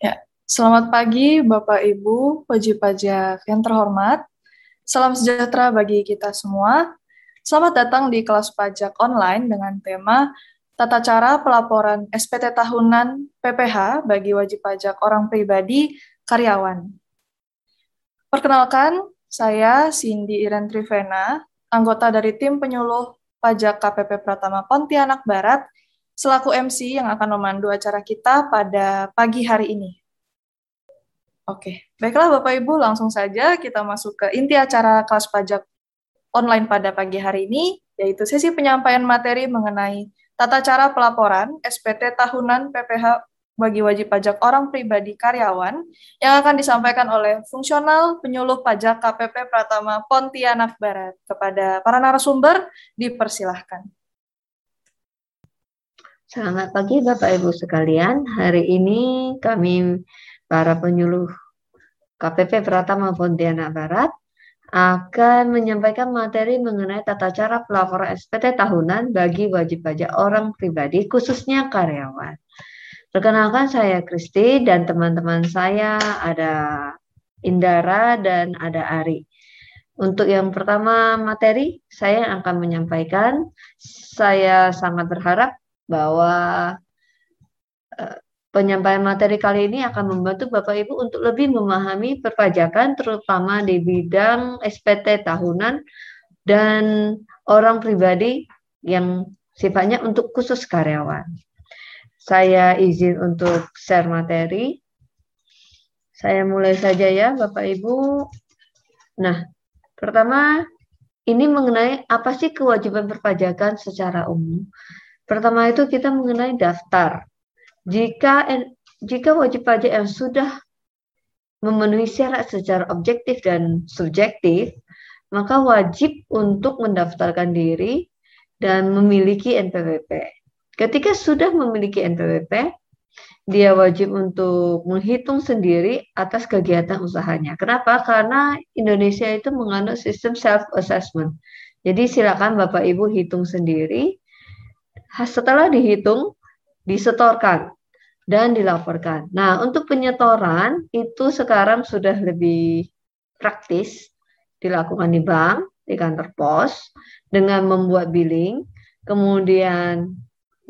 Ya, selamat pagi Bapak Ibu wajib pajak yang terhormat. Salam sejahtera bagi kita semua. Selamat datang di kelas pajak online dengan tema Tata cara pelaporan SPT tahunan PPH bagi wajib pajak orang pribadi karyawan. Perkenalkan, saya Cindy Iren Trivena, anggota dari tim penyuluh pajak KPP Pratama Pontianak Barat selaku MC yang akan memandu acara kita pada pagi hari ini. Oke, baiklah Bapak Ibu, langsung saja kita masuk ke inti acara kelas pajak online pada pagi hari ini, yaitu sesi penyampaian materi mengenai tata cara pelaporan SPT tahunan PPH bagi wajib pajak orang pribadi karyawan yang akan disampaikan oleh fungsional penyuluh pajak KPP Pratama Pontianak Barat. Kepada para narasumber, dipersilahkan. Selamat pagi Bapak Ibu sekalian. Hari ini kami para penyuluh KPP Pratama Pontianak Barat akan menyampaikan materi mengenai tata cara pelaporan SPT tahunan bagi wajib pajak orang pribadi khususnya karyawan. Perkenalkan saya Kristi dan teman-teman saya ada Indara dan ada Ari. Untuk yang pertama materi, saya akan menyampaikan. Saya sangat berharap bahwa uh, penyampaian materi kali ini akan membantu Bapak Ibu untuk lebih memahami perpajakan terutama di bidang SPT tahunan dan orang pribadi yang sifatnya untuk khusus karyawan. Saya izin untuk share materi. Saya mulai saja ya Bapak Ibu. Nah, pertama ini mengenai apa sih kewajiban perpajakan secara umum. Pertama itu kita mengenai daftar. Jika jika wajib pajak yang sudah memenuhi syarat secara objektif dan subjektif, maka wajib untuk mendaftarkan diri dan memiliki NPWP. Ketika sudah memiliki NPWP, dia wajib untuk menghitung sendiri atas kegiatan usahanya. Kenapa? Karena Indonesia itu menganut sistem self assessment. Jadi silakan Bapak Ibu hitung sendiri setelah dihitung, disetorkan dan dilaporkan. Nah, untuk penyetoran itu sekarang sudah lebih praktis dilakukan di bank, di kantor pos dengan membuat billing, kemudian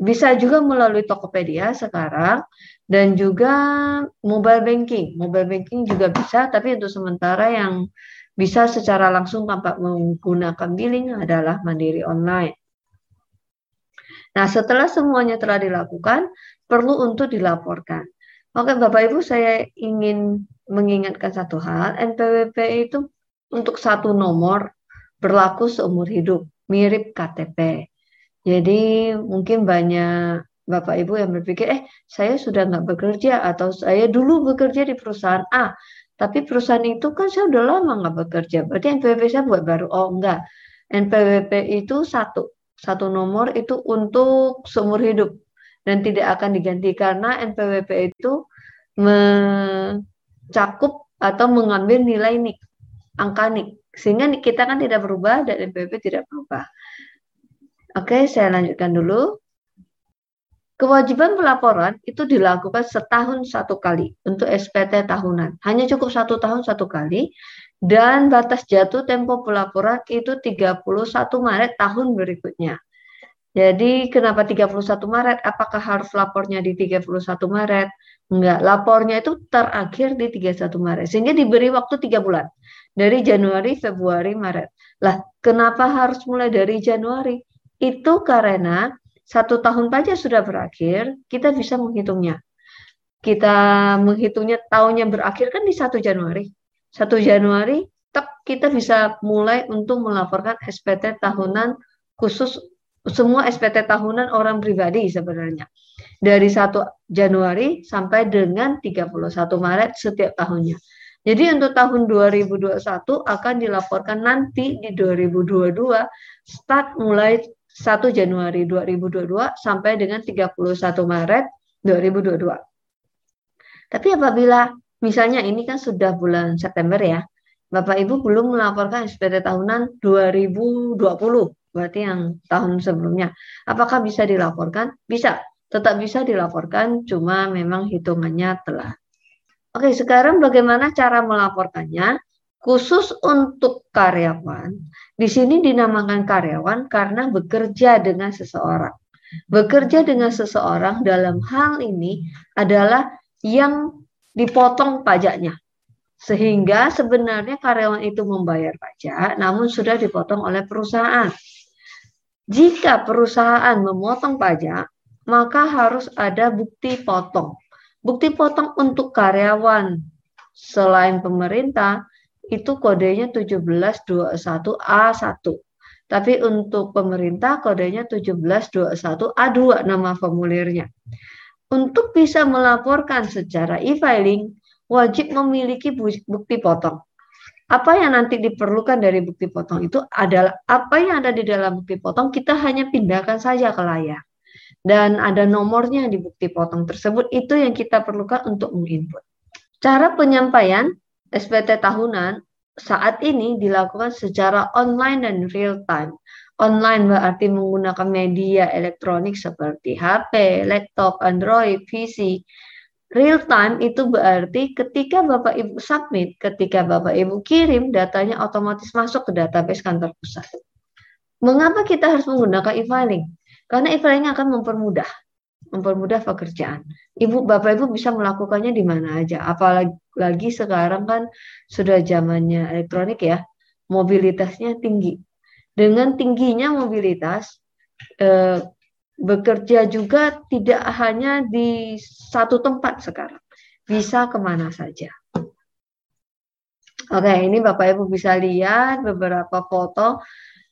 bisa juga melalui Tokopedia sekarang dan juga mobile banking. Mobile banking juga bisa, tapi untuk sementara yang bisa secara langsung tanpa menggunakan billing adalah Mandiri Online. Nah, setelah semuanya telah dilakukan, perlu untuk dilaporkan. Oke, Bapak Ibu, saya ingin mengingatkan satu hal, NPWP itu untuk satu nomor berlaku seumur hidup, mirip KTP. Jadi mungkin banyak Bapak Ibu yang berpikir, eh saya sudah nggak bekerja atau saya dulu bekerja di perusahaan A, tapi perusahaan itu kan saya udah lama nggak bekerja, berarti NPWP saya buat baru. Oh enggak, NPWP itu satu, satu nomor itu untuk seumur hidup dan tidak akan diganti karena NPWP itu mencakup atau mengambil nilai nik, angka nik. Sehingga kita kan tidak berubah dan NPWP tidak berubah. Oke, saya lanjutkan dulu. Kewajiban pelaporan itu dilakukan setahun satu kali untuk SPT tahunan. Hanya cukup satu tahun satu kali dan batas jatuh tempo pelaporan itu 31 Maret tahun berikutnya. Jadi kenapa 31 Maret? Apakah harus lapornya di 31 Maret? Enggak, lapornya itu terakhir di 31 Maret. Sehingga diberi waktu 3 bulan. Dari Januari, Februari, Maret. Lah, kenapa harus mulai dari Januari? Itu karena satu tahun pajak sudah berakhir, kita bisa menghitungnya. Kita menghitungnya tahunnya berakhir kan di 1 Januari. 1 Januari tetap kita bisa mulai untuk melaporkan SPT tahunan khusus semua SPT tahunan orang pribadi sebenarnya. Dari 1 Januari sampai dengan 31 Maret setiap tahunnya. Jadi untuk tahun 2021 akan dilaporkan nanti di 2022 start mulai 1 Januari 2022 sampai dengan 31 Maret 2022. Tapi apabila Misalnya ini kan sudah bulan September ya. Bapak Ibu belum melaporkan SPT tahunan 2020, berarti yang tahun sebelumnya. Apakah bisa dilaporkan? Bisa, tetap bisa dilaporkan, cuma memang hitungannya telah. Oke, sekarang bagaimana cara melaporkannya? Khusus untuk karyawan, di sini dinamakan karyawan karena bekerja dengan seseorang. Bekerja dengan seseorang dalam hal ini adalah yang dipotong pajaknya. Sehingga sebenarnya karyawan itu membayar pajak, namun sudah dipotong oleh perusahaan. Jika perusahaan memotong pajak, maka harus ada bukti potong. Bukti potong untuk karyawan selain pemerintah itu kodenya 1721A1. Tapi untuk pemerintah kodenya 1721A2 nama formulirnya. Untuk bisa melaporkan secara e-filing, wajib memiliki bukti potong. Apa yang nanti diperlukan dari bukti potong itu adalah apa yang ada di dalam bukti potong kita hanya pindahkan saja ke layar dan ada nomornya di bukti potong tersebut itu yang kita perlukan untuk menginput. Cara penyampaian SPT tahunan saat ini dilakukan secara online dan real time. Online berarti menggunakan media elektronik seperti HP, laptop, Android, PC. Real time itu berarti ketika Bapak Ibu submit, ketika Bapak Ibu kirim, datanya otomatis masuk ke database kantor pusat. Mengapa kita harus menggunakan e-filing? Karena e-filing akan mempermudah mempermudah pekerjaan. Ibu, Bapak Ibu bisa melakukannya di mana aja. Apalagi sekarang kan sudah zamannya elektronik ya, mobilitasnya tinggi. Dengan tingginya mobilitas, eh, bekerja juga tidak hanya di satu tempat sekarang, bisa ke mana saja. Oke, ini Bapak Ibu bisa lihat beberapa foto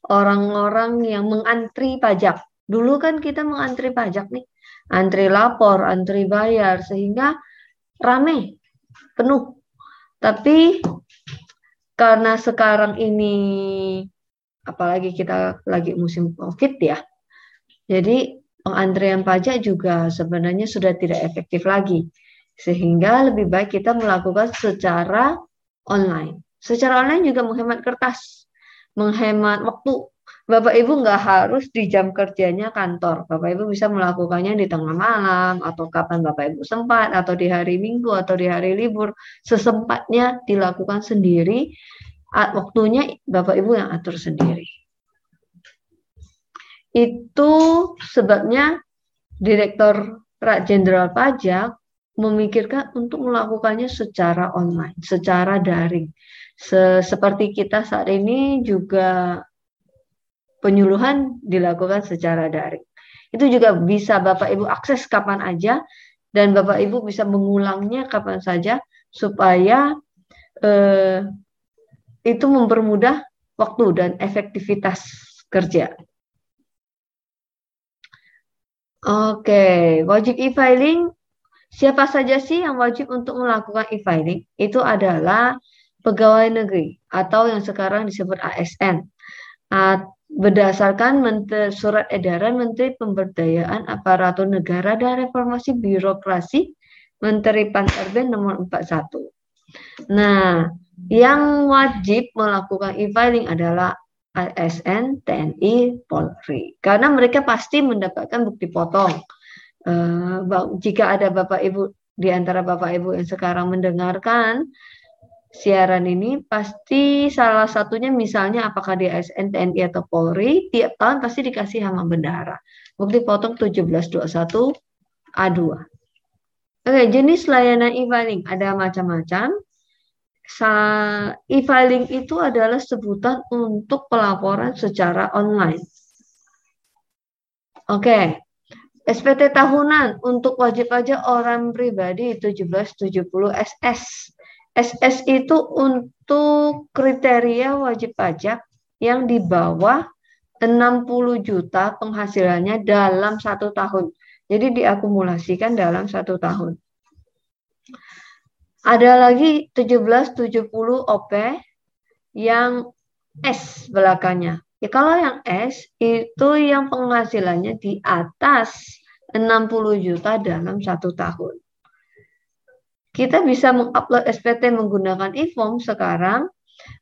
orang-orang yang mengantri pajak Dulu kan kita mengantri pajak nih, antri lapor, antri bayar, sehingga rame, penuh. Tapi karena sekarang ini, apalagi kita lagi musim COVID ya, jadi pengantrian pajak juga sebenarnya sudah tidak efektif lagi. Sehingga lebih baik kita melakukan secara online. Secara online juga menghemat kertas, menghemat waktu, Bapak Ibu nggak harus di jam kerjanya kantor. Bapak Ibu bisa melakukannya di tengah malam atau kapan Bapak Ibu sempat atau di hari Minggu atau di hari libur. Sesempatnya dilakukan sendiri. Waktunya Bapak Ibu yang atur sendiri. Itu sebabnya Direktur Jenderal Pajak memikirkan untuk melakukannya secara online, secara daring. Seperti kita saat ini juga penyuluhan dilakukan secara daring. Itu juga bisa Bapak Ibu akses kapan aja dan Bapak Ibu bisa mengulangnya kapan saja supaya eh, itu mempermudah waktu dan efektivitas kerja. Oke, wajib e-filing siapa saja sih yang wajib untuk melakukan e-filing? Itu adalah pegawai negeri atau yang sekarang disebut ASN berdasarkan Menteri, Surat Edaran Menteri Pemberdayaan Aparatur Negara dan Reformasi Birokrasi Menteri Pan-RB nomor 41. Nah, yang wajib melakukan e-filing adalah ASN, TNI, Polri. Karena mereka pasti mendapatkan bukti potong. Uh, jika ada Bapak Ibu di antara Bapak Ibu yang sekarang mendengarkan siaran ini pasti salah satunya misalnya apakah di ASN, TNI atau Polri tiap tahun pasti dikasih hama bendara. Bukti potong 1721 A2. Oke, jenis layanan e-filing ada macam-macam. E-filing itu adalah sebutan untuk pelaporan secara online. Oke, SPT tahunan untuk wajib pajak orang pribadi 1770 SS SS itu untuk kriteria wajib pajak yang di bawah 60 juta penghasilannya dalam satu tahun. Jadi diakumulasikan dalam satu tahun. Ada lagi 1770 OP yang S belakangnya. Ya, kalau yang S itu yang penghasilannya di atas 60 juta dalam satu tahun. Kita bisa mengupload SPT menggunakan e-form sekarang.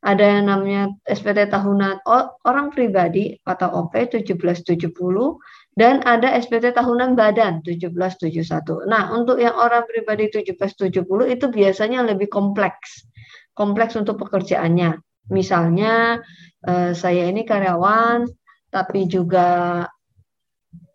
Ada yang namanya SPT tahunan orang pribadi atau OP 1770 dan ada SPT tahunan badan 1771. Nah, untuk yang orang pribadi 1770 itu biasanya lebih kompleks. Kompleks untuk pekerjaannya. Misalnya eh, saya ini karyawan tapi juga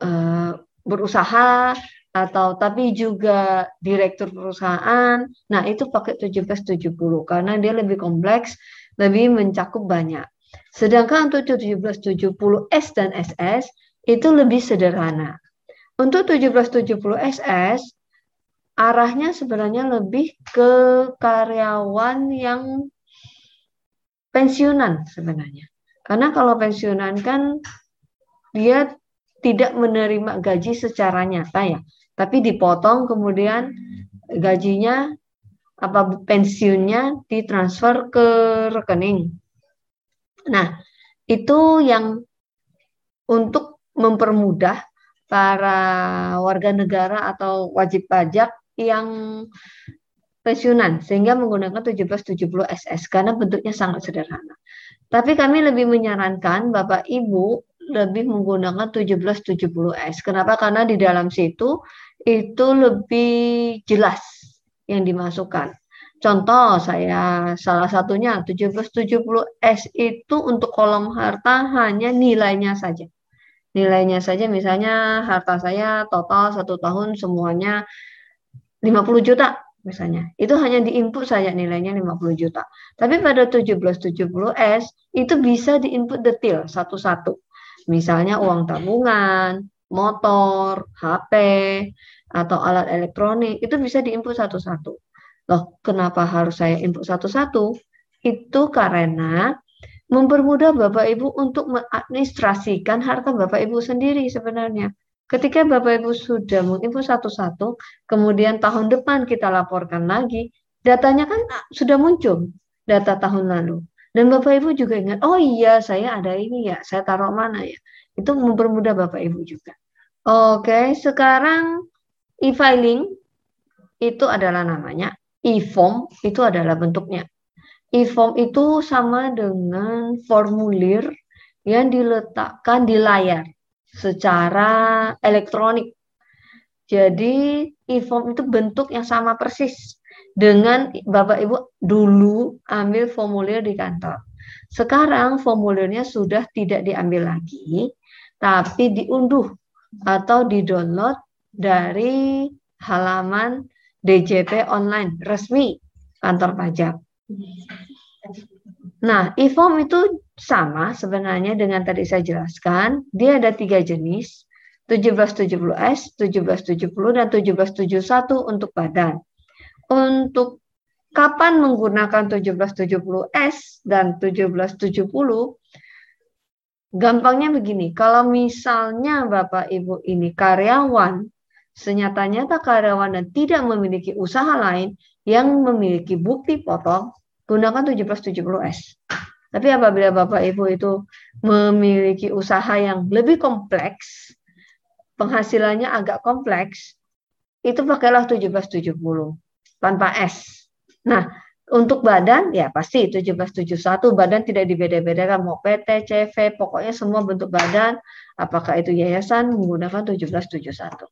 eh, berusaha atau tapi juga direktur perusahaan. Nah, itu pakai 1770 karena dia lebih kompleks, lebih mencakup banyak. Sedangkan untuk 1770 S dan SS itu lebih sederhana. Untuk 1770 SS, arahnya sebenarnya lebih ke karyawan yang pensiunan sebenarnya. Karena kalau pensiunan kan dia tidak menerima gaji secara nyata ya, tapi dipotong kemudian gajinya apa pensiunnya ditransfer ke rekening. Nah, itu yang untuk mempermudah para warga negara atau wajib pajak yang pensiunan sehingga menggunakan 1770 SS karena bentuknya sangat sederhana. Tapi kami lebih menyarankan Bapak Ibu lebih menggunakan 1770S. Kenapa? Karena di dalam situ itu lebih jelas yang dimasukkan. Contoh saya salah satunya 1770S itu untuk kolom harta hanya nilainya saja nilainya saja misalnya harta saya total satu tahun semuanya 50 juta misalnya. Itu hanya diinput saja nilainya 50 juta. Tapi pada 1770S itu bisa diinput detail satu-satu. Misalnya uang tabungan, motor, HP, atau alat elektronik, itu bisa diinput satu-satu. Loh, kenapa harus saya input satu-satu? Itu karena mempermudah Bapak Ibu untuk mengadministrasikan harta Bapak Ibu sendiri sebenarnya. Ketika Bapak Ibu sudah menginfo satu-satu, kemudian tahun depan kita laporkan lagi, datanya kan sudah muncul, data tahun lalu. Dan Bapak Ibu juga ingat, oh iya saya ada ini ya, saya taruh mana ya. Itu mempermudah Bapak Ibu juga. Oke, sekarang e-filing itu adalah namanya, e-form itu adalah bentuknya. E-form itu sama dengan formulir yang diletakkan di layar secara elektronik. Jadi e-form itu bentuk yang sama persis dengan Bapak Ibu dulu ambil formulir di kantor. Sekarang formulirnya sudah tidak diambil lagi, tapi diunduh atau di-download dari halaman DJP online resmi kantor pajak. Nah, e-form itu sama sebenarnya dengan tadi saya jelaskan. Dia ada tiga jenis, 1770S, 1770, dan 1771 untuk badan. Untuk kapan menggunakan 1770S dan 1770, gampangnya begini, kalau misalnya Bapak Ibu ini karyawan, senyata-nyata karyawan dan tidak memiliki usaha lain yang memiliki bukti potong, gunakan 1770S. Tapi apabila Bapak Ibu itu memiliki usaha yang lebih kompleks, penghasilannya agak kompleks, itu pakailah 1770 tanpa S. Nah, untuk badan ya pasti 1771 badan tidak dibeda-bedakan mau PT, CV, pokoknya semua bentuk badan apakah itu yayasan menggunakan 1771.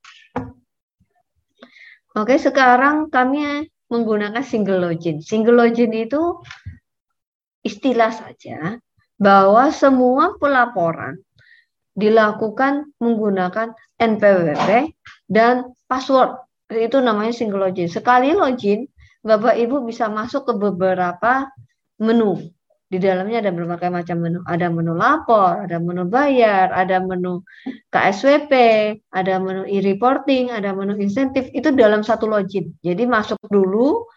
Oke, sekarang kami menggunakan single login. Single login itu istilah saja bahwa semua pelaporan dilakukan menggunakan NPWP dan password. Itu namanya single login. Sekali login, Bapak Ibu bisa masuk ke beberapa menu. Di dalamnya ada berbagai macam menu. Ada menu lapor, ada menu bayar, ada menu KSWP, ada menu e-reporting, ada menu insentif. Itu dalam satu login. Jadi masuk dulu,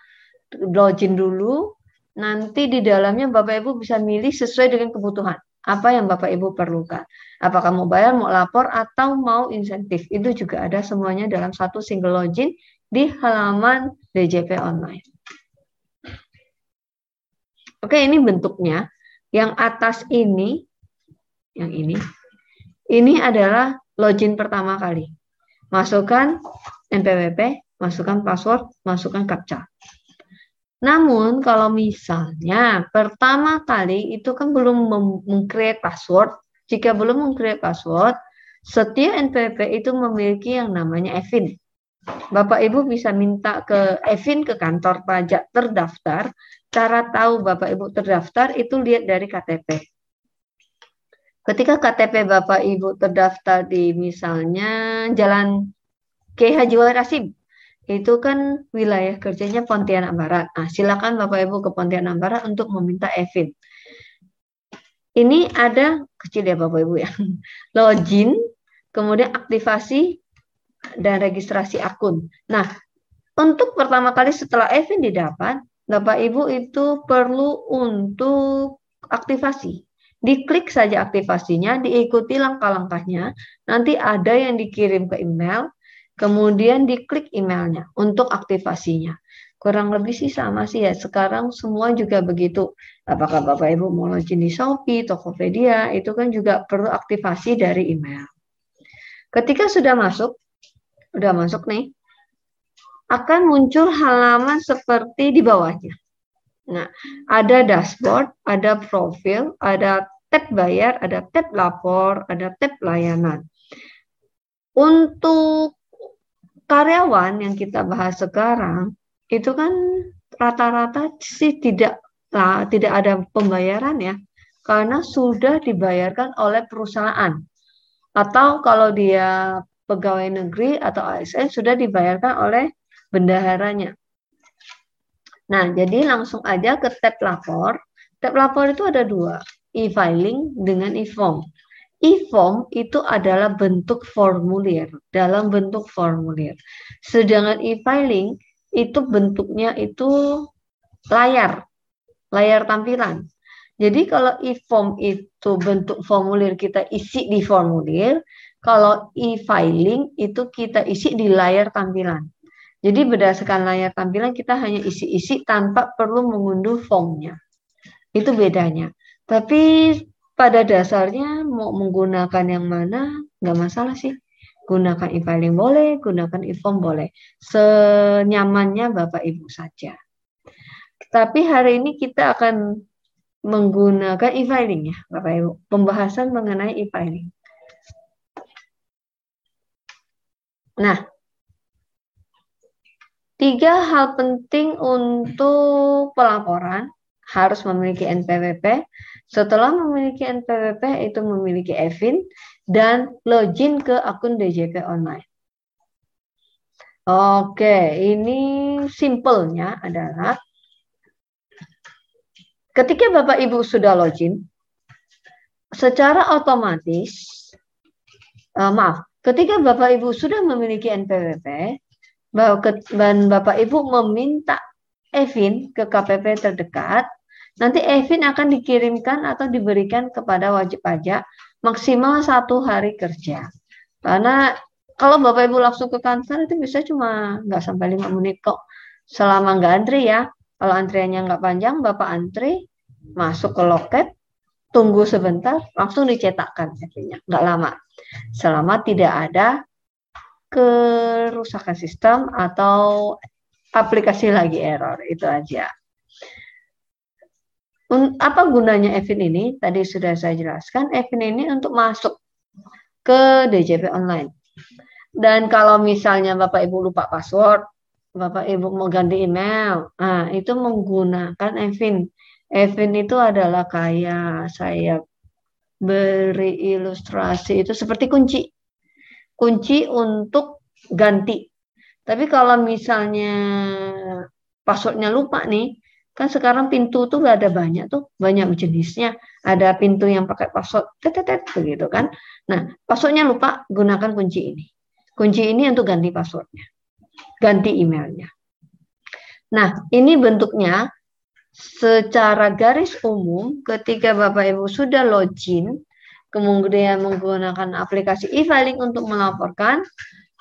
login dulu, nanti di dalamnya Bapak Ibu bisa milih sesuai dengan kebutuhan. Apa yang Bapak Ibu perlukan. Apakah mau bayar, mau lapor, atau mau insentif. Itu juga ada semuanya dalam satu single login di halaman DJP online. Oke, ini bentuknya. Yang atas ini, yang ini, ini adalah login pertama kali. Masukkan NPWP, masukkan password, masukkan captcha. Namun kalau misalnya pertama kali itu kan belum meng-create password, jika belum meng-create password, Setiap NPWP itu memiliki yang namanya EVIN. Bapak Ibu bisa minta ke Evin ke kantor pajak terdaftar. Cara tahu Bapak Ibu terdaftar itu lihat dari KTP. Ketika KTP Bapak Ibu terdaftar di misalnya Jalan K. Haji Rasim, itu kan wilayah kerjanya Pontianak Barat. Nah, silakan Bapak Ibu ke Pontianak Barat untuk meminta Evin. Ini ada kecil ya Bapak Ibu ya. Login, kemudian aktivasi dan registrasi akun. Nah, untuk pertama kali setelah Evin didapat, Bapak Ibu itu perlu untuk aktivasi. Diklik saja aktivasinya, diikuti langkah-langkahnya. Nanti ada yang dikirim ke email, kemudian diklik emailnya untuk aktivasinya. Kurang lebih sih sama sih ya. Sekarang semua juga begitu. Apakah Bapak Ibu mau login di Shopee, Tokopedia, itu kan juga perlu aktivasi dari email. Ketika sudah masuk, udah masuk nih, akan muncul halaman seperti di bawahnya. Nah, ada dashboard, ada profil, ada tab bayar, ada tab lapor, ada tab layanan. Untuk karyawan yang kita bahas sekarang, itu kan rata-rata sih tidak lah, tidak ada pembayaran ya, karena sudah dibayarkan oleh perusahaan. Atau kalau dia pegawai negeri atau ASN sudah dibayarkan oleh bendaharanya. Nah, jadi langsung aja ke tab lapor. Tab lapor itu ada dua, e-filing dengan e-form. E-form itu adalah bentuk formulir, dalam bentuk formulir. Sedangkan e-filing itu bentuknya itu layar, layar tampilan. Jadi kalau e-form itu bentuk formulir kita isi di formulir, kalau e-filing itu kita isi di layar tampilan. Jadi berdasarkan layar tampilan kita hanya isi-isi tanpa perlu mengunduh formnya. Itu bedanya. Tapi pada dasarnya mau menggunakan yang mana nggak masalah sih. Gunakan e-filing boleh, gunakan e-form boleh. Senyamannya Bapak Ibu saja. Tapi hari ini kita akan menggunakan e-filing ya Bapak Ibu. Pembahasan mengenai e-filing. Nah, tiga hal penting untuk pelaporan harus memiliki NPWP. Setelah memiliki NPWP itu memiliki EVIN dan login ke akun DJP online. Oke, ini simpelnya adalah ketika Bapak Ibu sudah login, secara otomatis, uh, maaf, Ketika Bapak Ibu sudah memiliki NPWP, dan Bapak Ibu meminta Evin ke KPP terdekat, nanti Evin akan dikirimkan atau diberikan kepada wajib pajak maksimal satu hari kerja. Karena kalau Bapak Ibu langsung ke kantor itu bisa cuma nggak sampai lima menit kok. Selama nggak antri ya. Kalau antriannya nggak panjang, Bapak antri, masuk ke loket, tunggu sebentar, langsung dicetakkan akhirnya, nggak lama. Selama tidak ada kerusakan sistem atau aplikasi lagi error, itu aja. Apa gunanya Evin ini? Tadi sudah saya jelaskan, Evin ini untuk masuk ke DJP online. Dan kalau misalnya Bapak Ibu lupa password, Bapak Ibu mau ganti email, nah itu menggunakan Evin Evin itu adalah kayak saya beri ilustrasi itu seperti kunci. Kunci untuk ganti. Tapi kalau misalnya passwordnya lupa nih, kan sekarang pintu tuh gak ada banyak tuh, banyak jenisnya. Ada pintu yang pakai password tetetet begitu kan. Nah, passwordnya lupa, gunakan kunci ini. Kunci ini untuk ganti passwordnya. Ganti emailnya. Nah, ini bentuknya secara garis umum ketika Bapak Ibu sudah login, kemudian menggunakan aplikasi e-filing untuk melaporkan,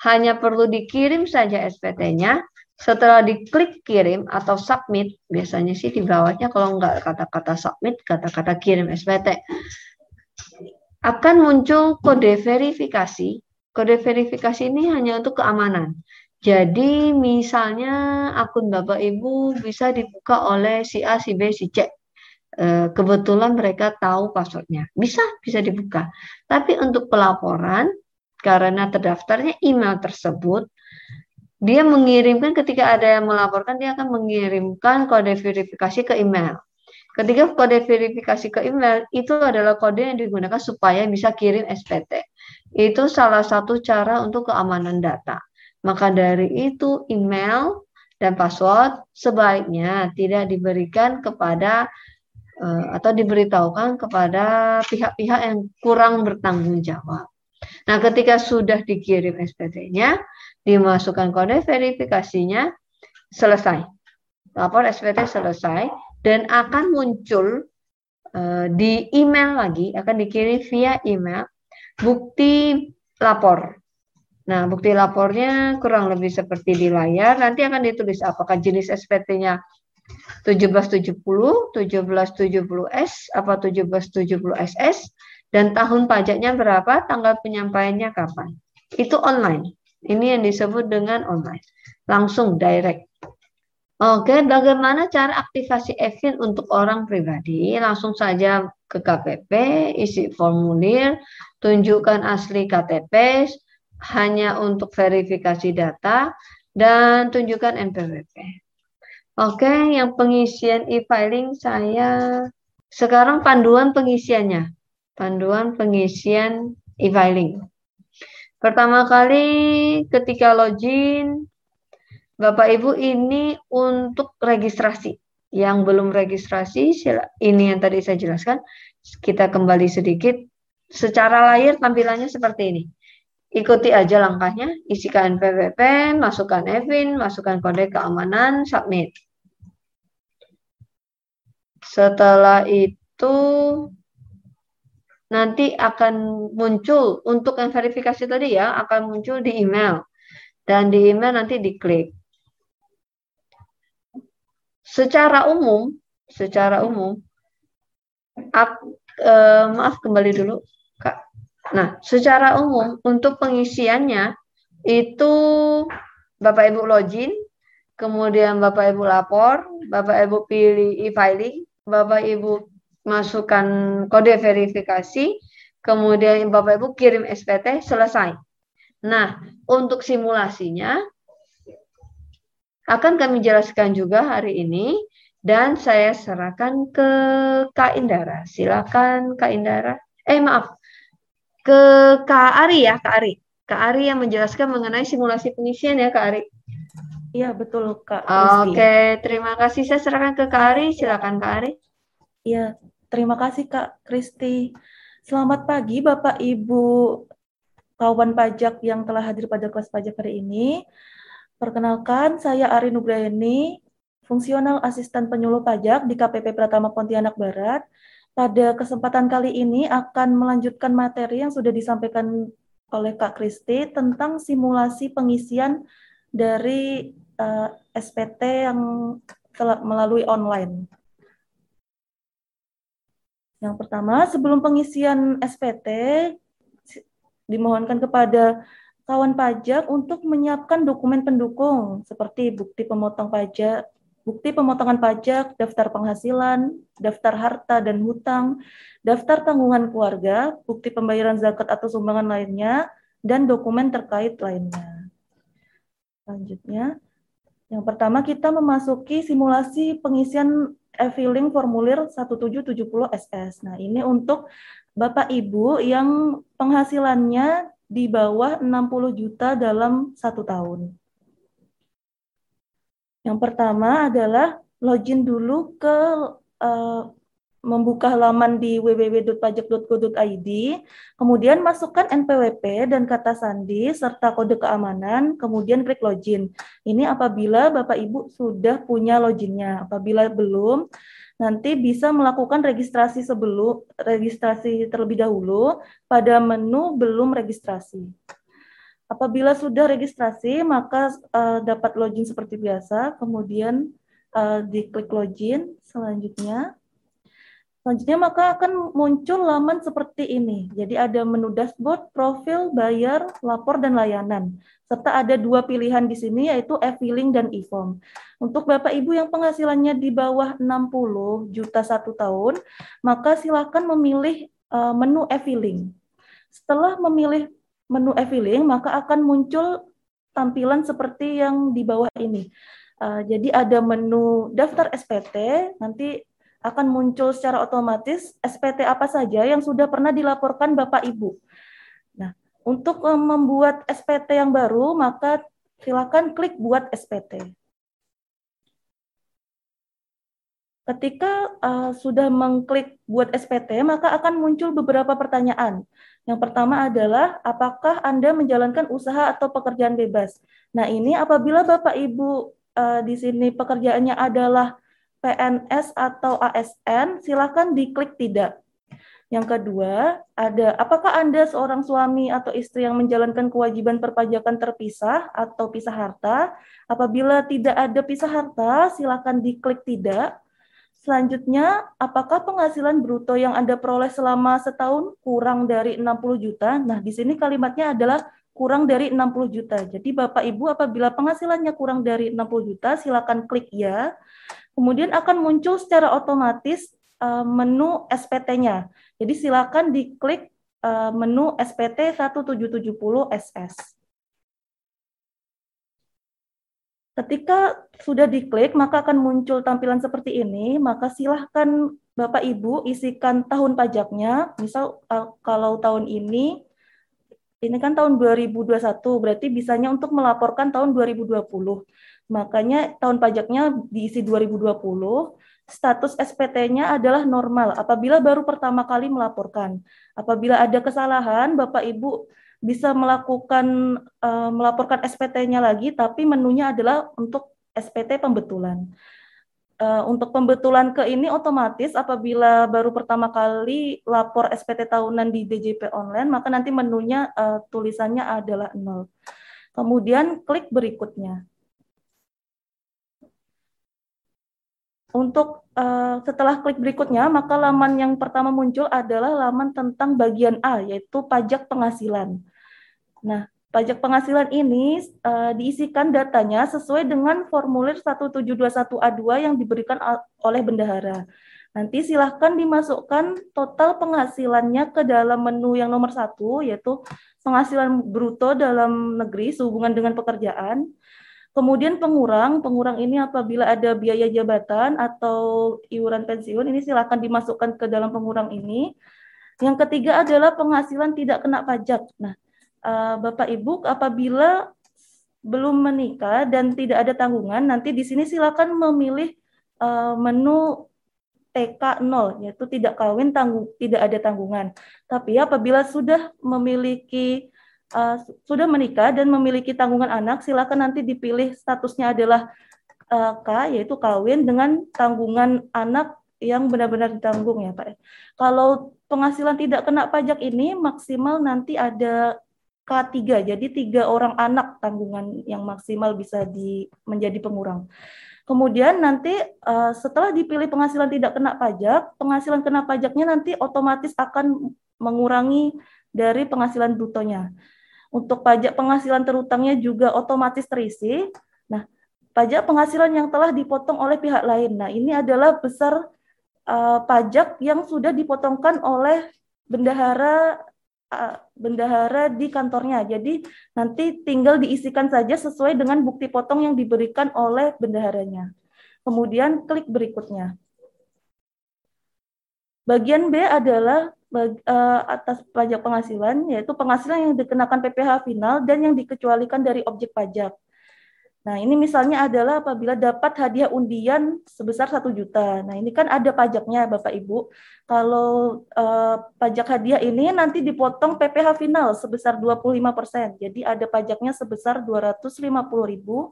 hanya perlu dikirim saja SPT-nya. Setelah diklik kirim atau submit, biasanya sih di bawahnya kalau nggak kata-kata submit, kata-kata kirim SPT, akan muncul kode verifikasi. Kode verifikasi ini hanya untuk keamanan. Jadi misalnya akun Bapak Ibu bisa dibuka oleh si A, si B, si C. Eh, kebetulan mereka tahu passwordnya. Bisa, bisa dibuka. Tapi untuk pelaporan karena terdaftarnya email tersebut, dia mengirimkan ketika ada yang melaporkan, dia akan mengirimkan kode verifikasi ke email. Ketika kode verifikasi ke email, itu adalah kode yang digunakan supaya bisa kirim SPT. Itu salah satu cara untuk keamanan data. Maka dari itu email dan password sebaiknya tidak diberikan kepada uh, atau diberitahukan kepada pihak-pihak yang kurang bertanggung jawab. Nah, ketika sudah dikirim SPT-nya, dimasukkan kode verifikasinya, selesai. Lapor SPT selesai, dan akan muncul uh, di email lagi, akan dikirim via email bukti lapor. Nah, bukti lapornya kurang lebih seperti di layar. Nanti akan ditulis apakah jenis SPT-nya 1770, 1770S, apa 1770SS, dan tahun pajaknya berapa, tanggal penyampaiannya kapan. Itu online. Ini yang disebut dengan online. Langsung direct. Oke, bagaimana cara aktivasi EVIN untuk orang pribadi? Langsung saja ke KPP, isi formulir, tunjukkan asli KTP, hanya untuk verifikasi data, dan tunjukkan NPWP. Oke, yang pengisian e-filing saya sekarang panduan pengisiannya. Panduan pengisian e-filing. Pertama kali ketika login Bapak Ibu ini untuk registrasi. Yang belum registrasi, ini yang tadi saya jelaskan. Kita kembali sedikit. Secara layar tampilannya seperti ini. Ikuti aja langkahnya, isikan PWP, masukkan EVIN, masukkan kode keamanan, submit. Setelah itu nanti akan muncul untuk yang verifikasi tadi ya, akan muncul di email. Dan di email nanti diklik. Secara umum, secara umum, eh, maaf kembali dulu. Nah, secara umum untuk pengisiannya itu Bapak Ibu login, kemudian Bapak Ibu lapor, Bapak Ibu pilih e-filing, Bapak Ibu masukkan kode verifikasi, kemudian Bapak Ibu kirim SPT, selesai. Nah, untuk simulasinya akan kami jelaskan juga hari ini dan saya serahkan ke Kak Indara. Silakan Kak Indara. Eh maaf, ke Kak Ari ya, Kak Ari. Kak Ari yang menjelaskan mengenai simulasi pengisian ya, Kak Ari. Iya, betul, Kak. Oke, terima kasih. Saya serahkan ke Kak Ari. Silakan Kak Ari. Iya, terima kasih Kak Kristi. Selamat pagi Bapak Ibu kawan pajak yang telah hadir pada kelas pajak hari ini. Perkenalkan, saya Ari Nugrayani, fungsional asisten penyuluh pajak di KPP Pratama Pontianak Barat. Pada kesempatan kali ini akan melanjutkan materi yang sudah disampaikan oleh Kak Kristi tentang simulasi pengisian dari uh, eh, SPT yang melalui online. Yang pertama, sebelum pengisian SPT, dimohonkan kepada kawan pajak untuk menyiapkan dokumen pendukung seperti bukti pemotong pajak, bukti pemotongan pajak, daftar penghasilan, daftar harta dan hutang, daftar tanggungan keluarga, bukti pembayaran zakat atau sumbangan lainnya, dan dokumen terkait lainnya. Selanjutnya, yang pertama kita memasuki simulasi pengisian e-filing formulir 1770 SS. Nah, ini untuk Bapak Ibu yang penghasilannya di bawah 60 juta dalam satu tahun. Yang pertama adalah login dulu ke uh, membuka halaman di www.pajak.go.id, kemudian masukkan NPWP dan kata sandi serta kode keamanan, kemudian klik login. Ini apabila Bapak Ibu sudah punya loginnya. Apabila belum, nanti bisa melakukan registrasi sebelum registrasi terlebih dahulu pada menu belum registrasi. Apabila sudah registrasi, maka uh, dapat login seperti biasa, kemudian uh, diklik login selanjutnya. Selanjutnya maka akan muncul laman seperti ini. Jadi ada menu dashboard, profil, bayar, lapor, dan layanan. Serta ada dua pilihan di sini yaitu e-filing dan e-form. Untuk Bapak Ibu yang penghasilannya di bawah 60 juta satu tahun, maka silakan memilih eh, menu e-filing. Setelah memilih menu e-filing, maka akan muncul tampilan seperti yang di bawah ini. Uh, jadi ada menu daftar SPT, nanti akan muncul secara otomatis SPT apa saja yang sudah pernah dilaporkan Bapak Ibu. Nah, untuk uh, membuat SPT yang baru, maka silakan klik buat SPT. Ketika uh, sudah mengklik buat SPT, maka akan muncul beberapa pertanyaan. Yang pertama adalah, apakah Anda menjalankan usaha atau pekerjaan bebas? Nah, ini apabila Bapak Ibu uh, di sini pekerjaannya adalah PNS atau ASN, silakan diklik tidak. Yang kedua, ada apakah Anda seorang suami atau istri yang menjalankan kewajiban perpajakan terpisah atau pisah harta? Apabila tidak ada pisah harta, silakan diklik tidak. Selanjutnya, apakah penghasilan bruto yang Anda peroleh selama setahun kurang dari 60 juta? Nah, di sini kalimatnya adalah kurang dari 60 juta. Jadi Bapak Ibu apabila penghasilannya kurang dari 60 juta, silakan klik ya. Kemudian akan muncul secara otomatis uh, menu SPT-nya. Jadi silakan diklik uh, menu SPT 1770 SS. Ketika sudah diklik, maka akan muncul tampilan seperti ini. Maka silahkan Bapak Ibu isikan tahun pajaknya. Misal uh, kalau tahun ini, ini kan tahun 2021, berarti bisanya untuk melaporkan tahun 2020. Makanya tahun pajaknya diisi 2020. Status SPT-nya adalah normal apabila baru pertama kali melaporkan. Apabila ada kesalahan, Bapak Ibu bisa melakukan uh, melaporkan SPT-nya lagi, tapi menunya adalah untuk SPT pembetulan. Uh, untuk pembetulan ke ini otomatis apabila baru pertama kali lapor SPT tahunan di DJP online, maka nanti menunya uh, tulisannya adalah nol. Kemudian klik berikutnya. Untuk uh, setelah klik berikutnya, maka laman yang pertama muncul adalah laman tentang bagian A, yaitu pajak penghasilan. Nah, pajak penghasilan ini uh, diisikan datanya sesuai dengan formulir 1721A2 yang diberikan oleh bendahara. Nanti silahkan dimasukkan total penghasilannya ke dalam menu yang nomor satu, yaitu penghasilan bruto dalam negeri sehubungan dengan pekerjaan. Kemudian pengurang, pengurang ini apabila ada biaya jabatan atau iuran pensiun, ini silahkan dimasukkan ke dalam pengurang ini. Yang ketiga adalah penghasilan tidak kena pajak. Nah, uh, Bapak Ibu apabila belum menikah dan tidak ada tanggungan, nanti di sini silakan memilih uh, menu TK 0 yaitu tidak kawin tanggung tidak ada tanggungan. Tapi apabila sudah memiliki uh, sudah menikah dan memiliki tanggungan anak, silakan nanti dipilih statusnya adalah uh, K yaitu kawin dengan tanggungan anak yang benar-benar ditanggung ya Pak. Kalau penghasilan tidak kena pajak ini maksimal nanti ada K3. Jadi tiga orang anak tanggungan yang maksimal bisa di, menjadi pengurang. Kemudian nanti uh, setelah dipilih penghasilan tidak kena pajak, penghasilan kena pajaknya nanti otomatis akan mengurangi dari penghasilan brutonya. Untuk pajak penghasilan terutangnya juga otomatis terisi. Nah, pajak penghasilan yang telah dipotong oleh pihak lain. Nah, ini adalah besar uh, pajak yang sudah dipotongkan oleh bendahara bendahara di kantornya. Jadi nanti tinggal diisikan saja sesuai dengan bukti potong yang diberikan oleh bendaharanya. Kemudian klik berikutnya. Bagian B adalah bag, uh, atas pajak penghasilan, yaitu penghasilan yang dikenakan PPh final dan yang dikecualikan dari objek pajak. Nah, ini misalnya adalah apabila dapat hadiah undian sebesar satu juta. Nah, ini kan ada pajaknya, Bapak Ibu. Kalau uh, pajak hadiah ini nanti dipotong PPh final sebesar 25%. Jadi ada pajaknya sebesar 250.000. Uh,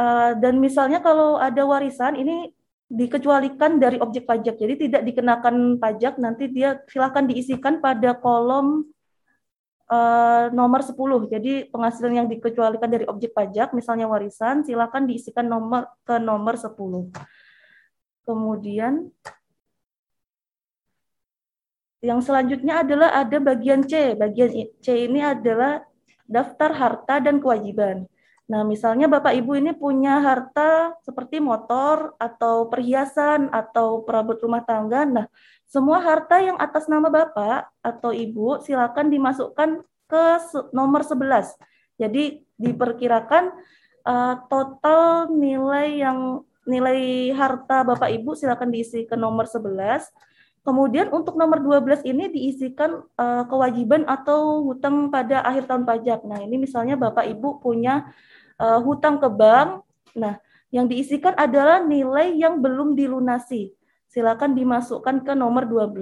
eh, dan misalnya kalau ada warisan ini dikecualikan dari objek pajak. Jadi tidak dikenakan pajak, nanti dia silakan diisikan pada kolom uh, nomor 10. Jadi penghasilan yang dikecualikan dari objek pajak, misalnya warisan, silakan diisikan nomor ke nomor 10. Kemudian yang selanjutnya adalah ada bagian C. Bagian C ini adalah daftar harta dan kewajiban. Nah, misalnya Bapak Ibu ini punya harta seperti motor atau perhiasan atau perabot rumah tangga. Nah, semua harta yang atas nama Bapak atau Ibu silakan dimasukkan ke nomor 11. Jadi diperkirakan uh, total nilai yang nilai harta Bapak Ibu silakan diisi ke nomor 11. Kemudian untuk nomor 12 ini diisikan uh, kewajiban atau hutang pada akhir tahun pajak. Nah, ini misalnya Bapak Ibu punya uh, hutang ke bank. Nah, yang diisikan adalah nilai yang belum dilunasi. Silakan dimasukkan ke nomor 12.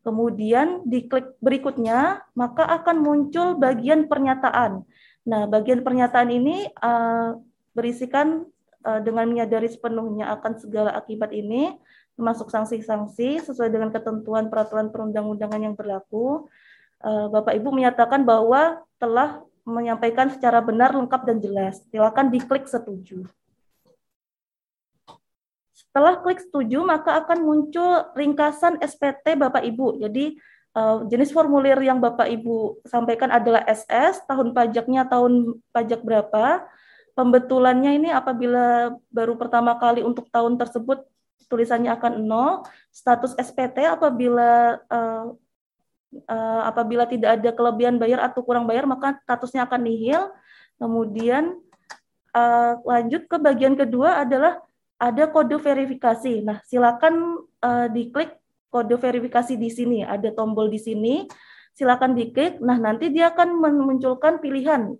Kemudian diklik berikutnya, maka akan muncul bagian pernyataan. Nah, bagian pernyataan ini uh, berisikan uh, dengan menyadari sepenuhnya akan segala akibat ini, termasuk sanksi-sanksi sesuai dengan ketentuan peraturan perundang-undangan yang berlaku. Uh, Bapak Ibu menyatakan bahwa telah menyampaikan secara benar, lengkap, dan jelas. Silakan diklik setuju. Setelah klik setuju, maka akan muncul ringkasan SPT Bapak Ibu. Jadi uh, jenis formulir yang Bapak Ibu sampaikan adalah SS, tahun pajaknya tahun pajak berapa, pembetulannya ini apabila baru pertama kali untuk tahun tersebut tulisannya akan nol, status SPT apabila uh, uh, apabila tidak ada kelebihan bayar atau kurang bayar maka statusnya akan nihil. Kemudian uh, lanjut ke bagian kedua adalah ada kode verifikasi. Nah, silakan uh, diklik kode verifikasi di sini. Ada tombol di sini. Silakan diklik. Nah, nanti dia akan memunculkan pilihan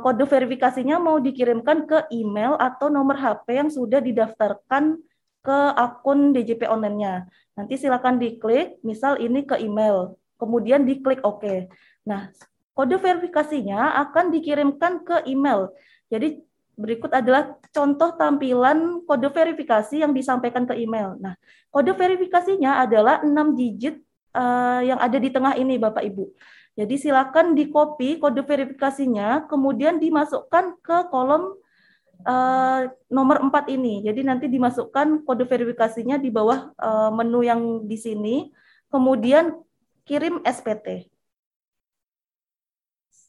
kode verifikasinya mau dikirimkan ke email atau nomor HP yang sudah didaftarkan ke akun DJP online-nya. Nanti silakan diklik, misal ini ke email, kemudian diklik OK. Nah, kode verifikasinya akan dikirimkan ke email. Jadi berikut adalah contoh tampilan kode verifikasi yang disampaikan ke email. Nah, kode verifikasinya adalah 6 digit uh, yang ada di tengah ini Bapak Ibu. Jadi silakan di copy kode verifikasinya, kemudian dimasukkan ke kolom uh, nomor 4 ini. Jadi nanti dimasukkan kode verifikasinya di bawah uh, menu yang di sini, kemudian kirim SPT.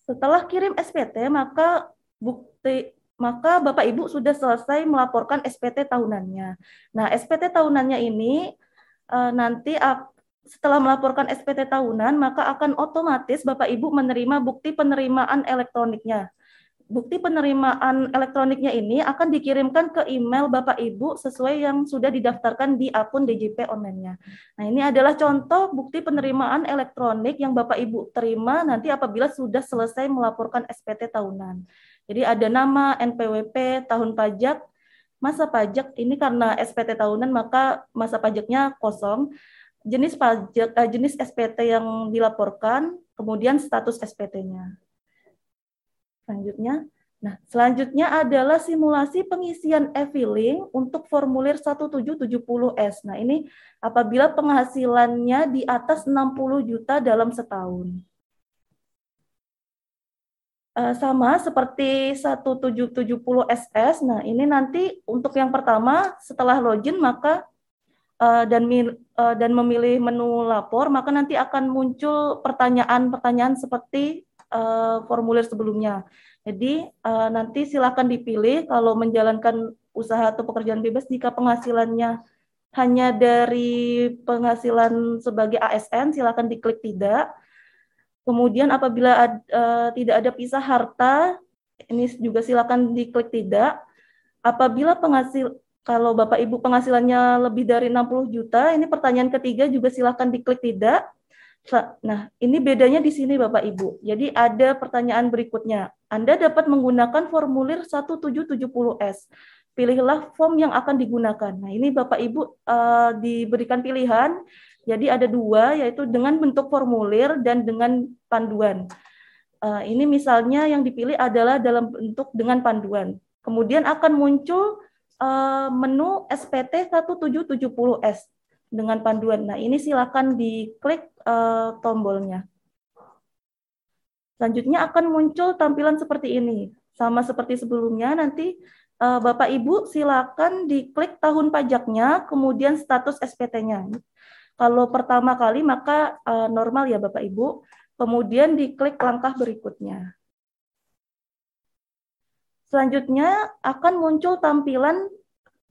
Setelah kirim SPT, maka bukti maka Bapak Ibu sudah selesai melaporkan SPT tahunannya. Nah, SPT tahunannya ini uh, nanti setelah melaporkan SPT tahunan, maka akan otomatis Bapak Ibu menerima bukti penerimaan elektroniknya. Bukti penerimaan elektroniknya ini akan dikirimkan ke email Bapak Ibu sesuai yang sudah didaftarkan di akun DJP online-nya. Nah, ini adalah contoh bukti penerimaan elektronik yang Bapak Ibu terima nanti apabila sudah selesai melaporkan SPT tahunan. Jadi ada nama NPWP, tahun pajak, masa pajak ini karena SPT tahunan maka masa pajaknya kosong jenis pajak uh, jenis SPT yang dilaporkan, kemudian status SPT-nya. Selanjutnya, nah selanjutnya adalah simulasi pengisian e-filing untuk formulir 1770S. Nah, ini apabila penghasilannya di atas 60 juta dalam setahun. Uh, sama seperti 1770 SS. Nah, ini nanti untuk yang pertama setelah login maka uh, dan uh, dan memilih menu lapor, maka nanti akan muncul pertanyaan-pertanyaan seperti uh, formulir sebelumnya. Jadi uh, nanti silakan dipilih kalau menjalankan usaha atau pekerjaan bebas jika penghasilannya hanya dari penghasilan sebagai ASN silakan diklik tidak. Kemudian apabila ad, uh, tidak ada pisah harta ini juga silakan diklik tidak. Apabila penghasil kalau Bapak Ibu penghasilannya lebih dari 60 juta, ini pertanyaan ketiga juga silahkan diklik tidak. Nah, ini bedanya di sini Bapak Ibu. Jadi ada pertanyaan berikutnya. Anda dapat menggunakan formulir 1770S. Pilihlah form yang akan digunakan. Nah, ini Bapak Ibu uh, diberikan pilihan. Jadi ada dua, yaitu dengan bentuk formulir dan dengan panduan. Uh, ini misalnya yang dipilih adalah dalam bentuk dengan panduan. Kemudian akan muncul uh, menu SPT 1770S dengan panduan. Nah, ini silakan diklik uh, tombolnya. Selanjutnya akan muncul tampilan seperti ini. Sama seperti sebelumnya, nanti uh, Bapak Ibu silakan diklik tahun pajaknya, kemudian status SPT-nya. Kalau pertama kali maka uh, normal ya Bapak Ibu, kemudian diklik langkah berikutnya. Selanjutnya akan muncul tampilan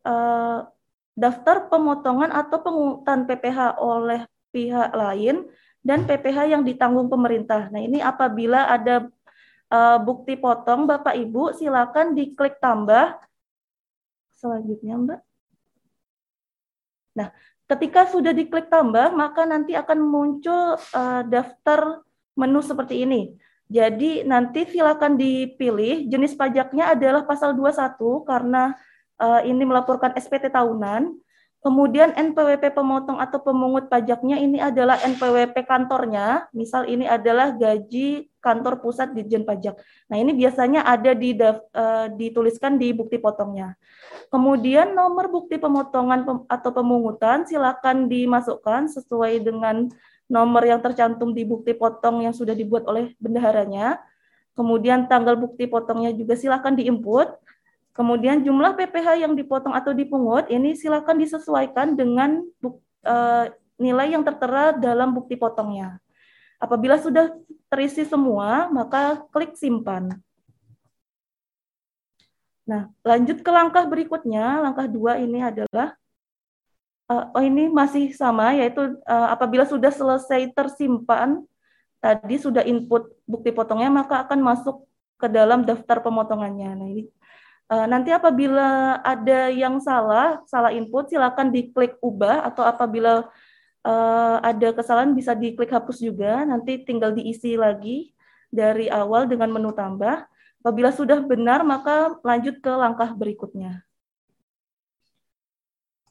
uh, daftar pemotongan atau pengutan PPH oleh pihak lain dan PPh yang ditanggung pemerintah. Nah, ini apabila ada uh, bukti potong, Bapak Ibu silakan diklik tambah. Selanjutnya, Mbak. Nah, ketika sudah diklik tambah, maka nanti akan muncul uh, daftar menu seperti ini. Jadi nanti silakan dipilih jenis pajaknya adalah pasal 21 karena uh, ini melaporkan SPT tahunan. Kemudian NPWP pemotong atau pemungut pajaknya ini adalah NPWP kantornya. Misal ini adalah gaji kantor pusat Ditjen Pajak. Nah, ini biasanya ada di uh, dituliskan di bukti potongnya. Kemudian nomor bukti pemotongan pem, atau pemungutan silakan dimasukkan sesuai dengan nomor yang tercantum di bukti potong yang sudah dibuat oleh bendaharanya. Kemudian tanggal bukti potongnya juga silakan diinput Kemudian jumlah PPh yang dipotong atau dipungut ini silakan disesuaikan dengan buk, uh, nilai yang tertera dalam bukti potongnya. Apabila sudah terisi semua, maka klik simpan. Nah, lanjut ke langkah berikutnya. Langkah dua ini adalah, uh, oh ini masih sama, yaitu uh, apabila sudah selesai tersimpan, tadi sudah input bukti potongnya, maka akan masuk ke dalam daftar pemotongannya. Nah, ini nanti apabila ada yang salah, salah input, silakan diklik ubah atau apabila uh, ada kesalahan bisa diklik hapus juga. Nanti tinggal diisi lagi dari awal dengan menu tambah. Apabila sudah benar, maka lanjut ke langkah berikutnya.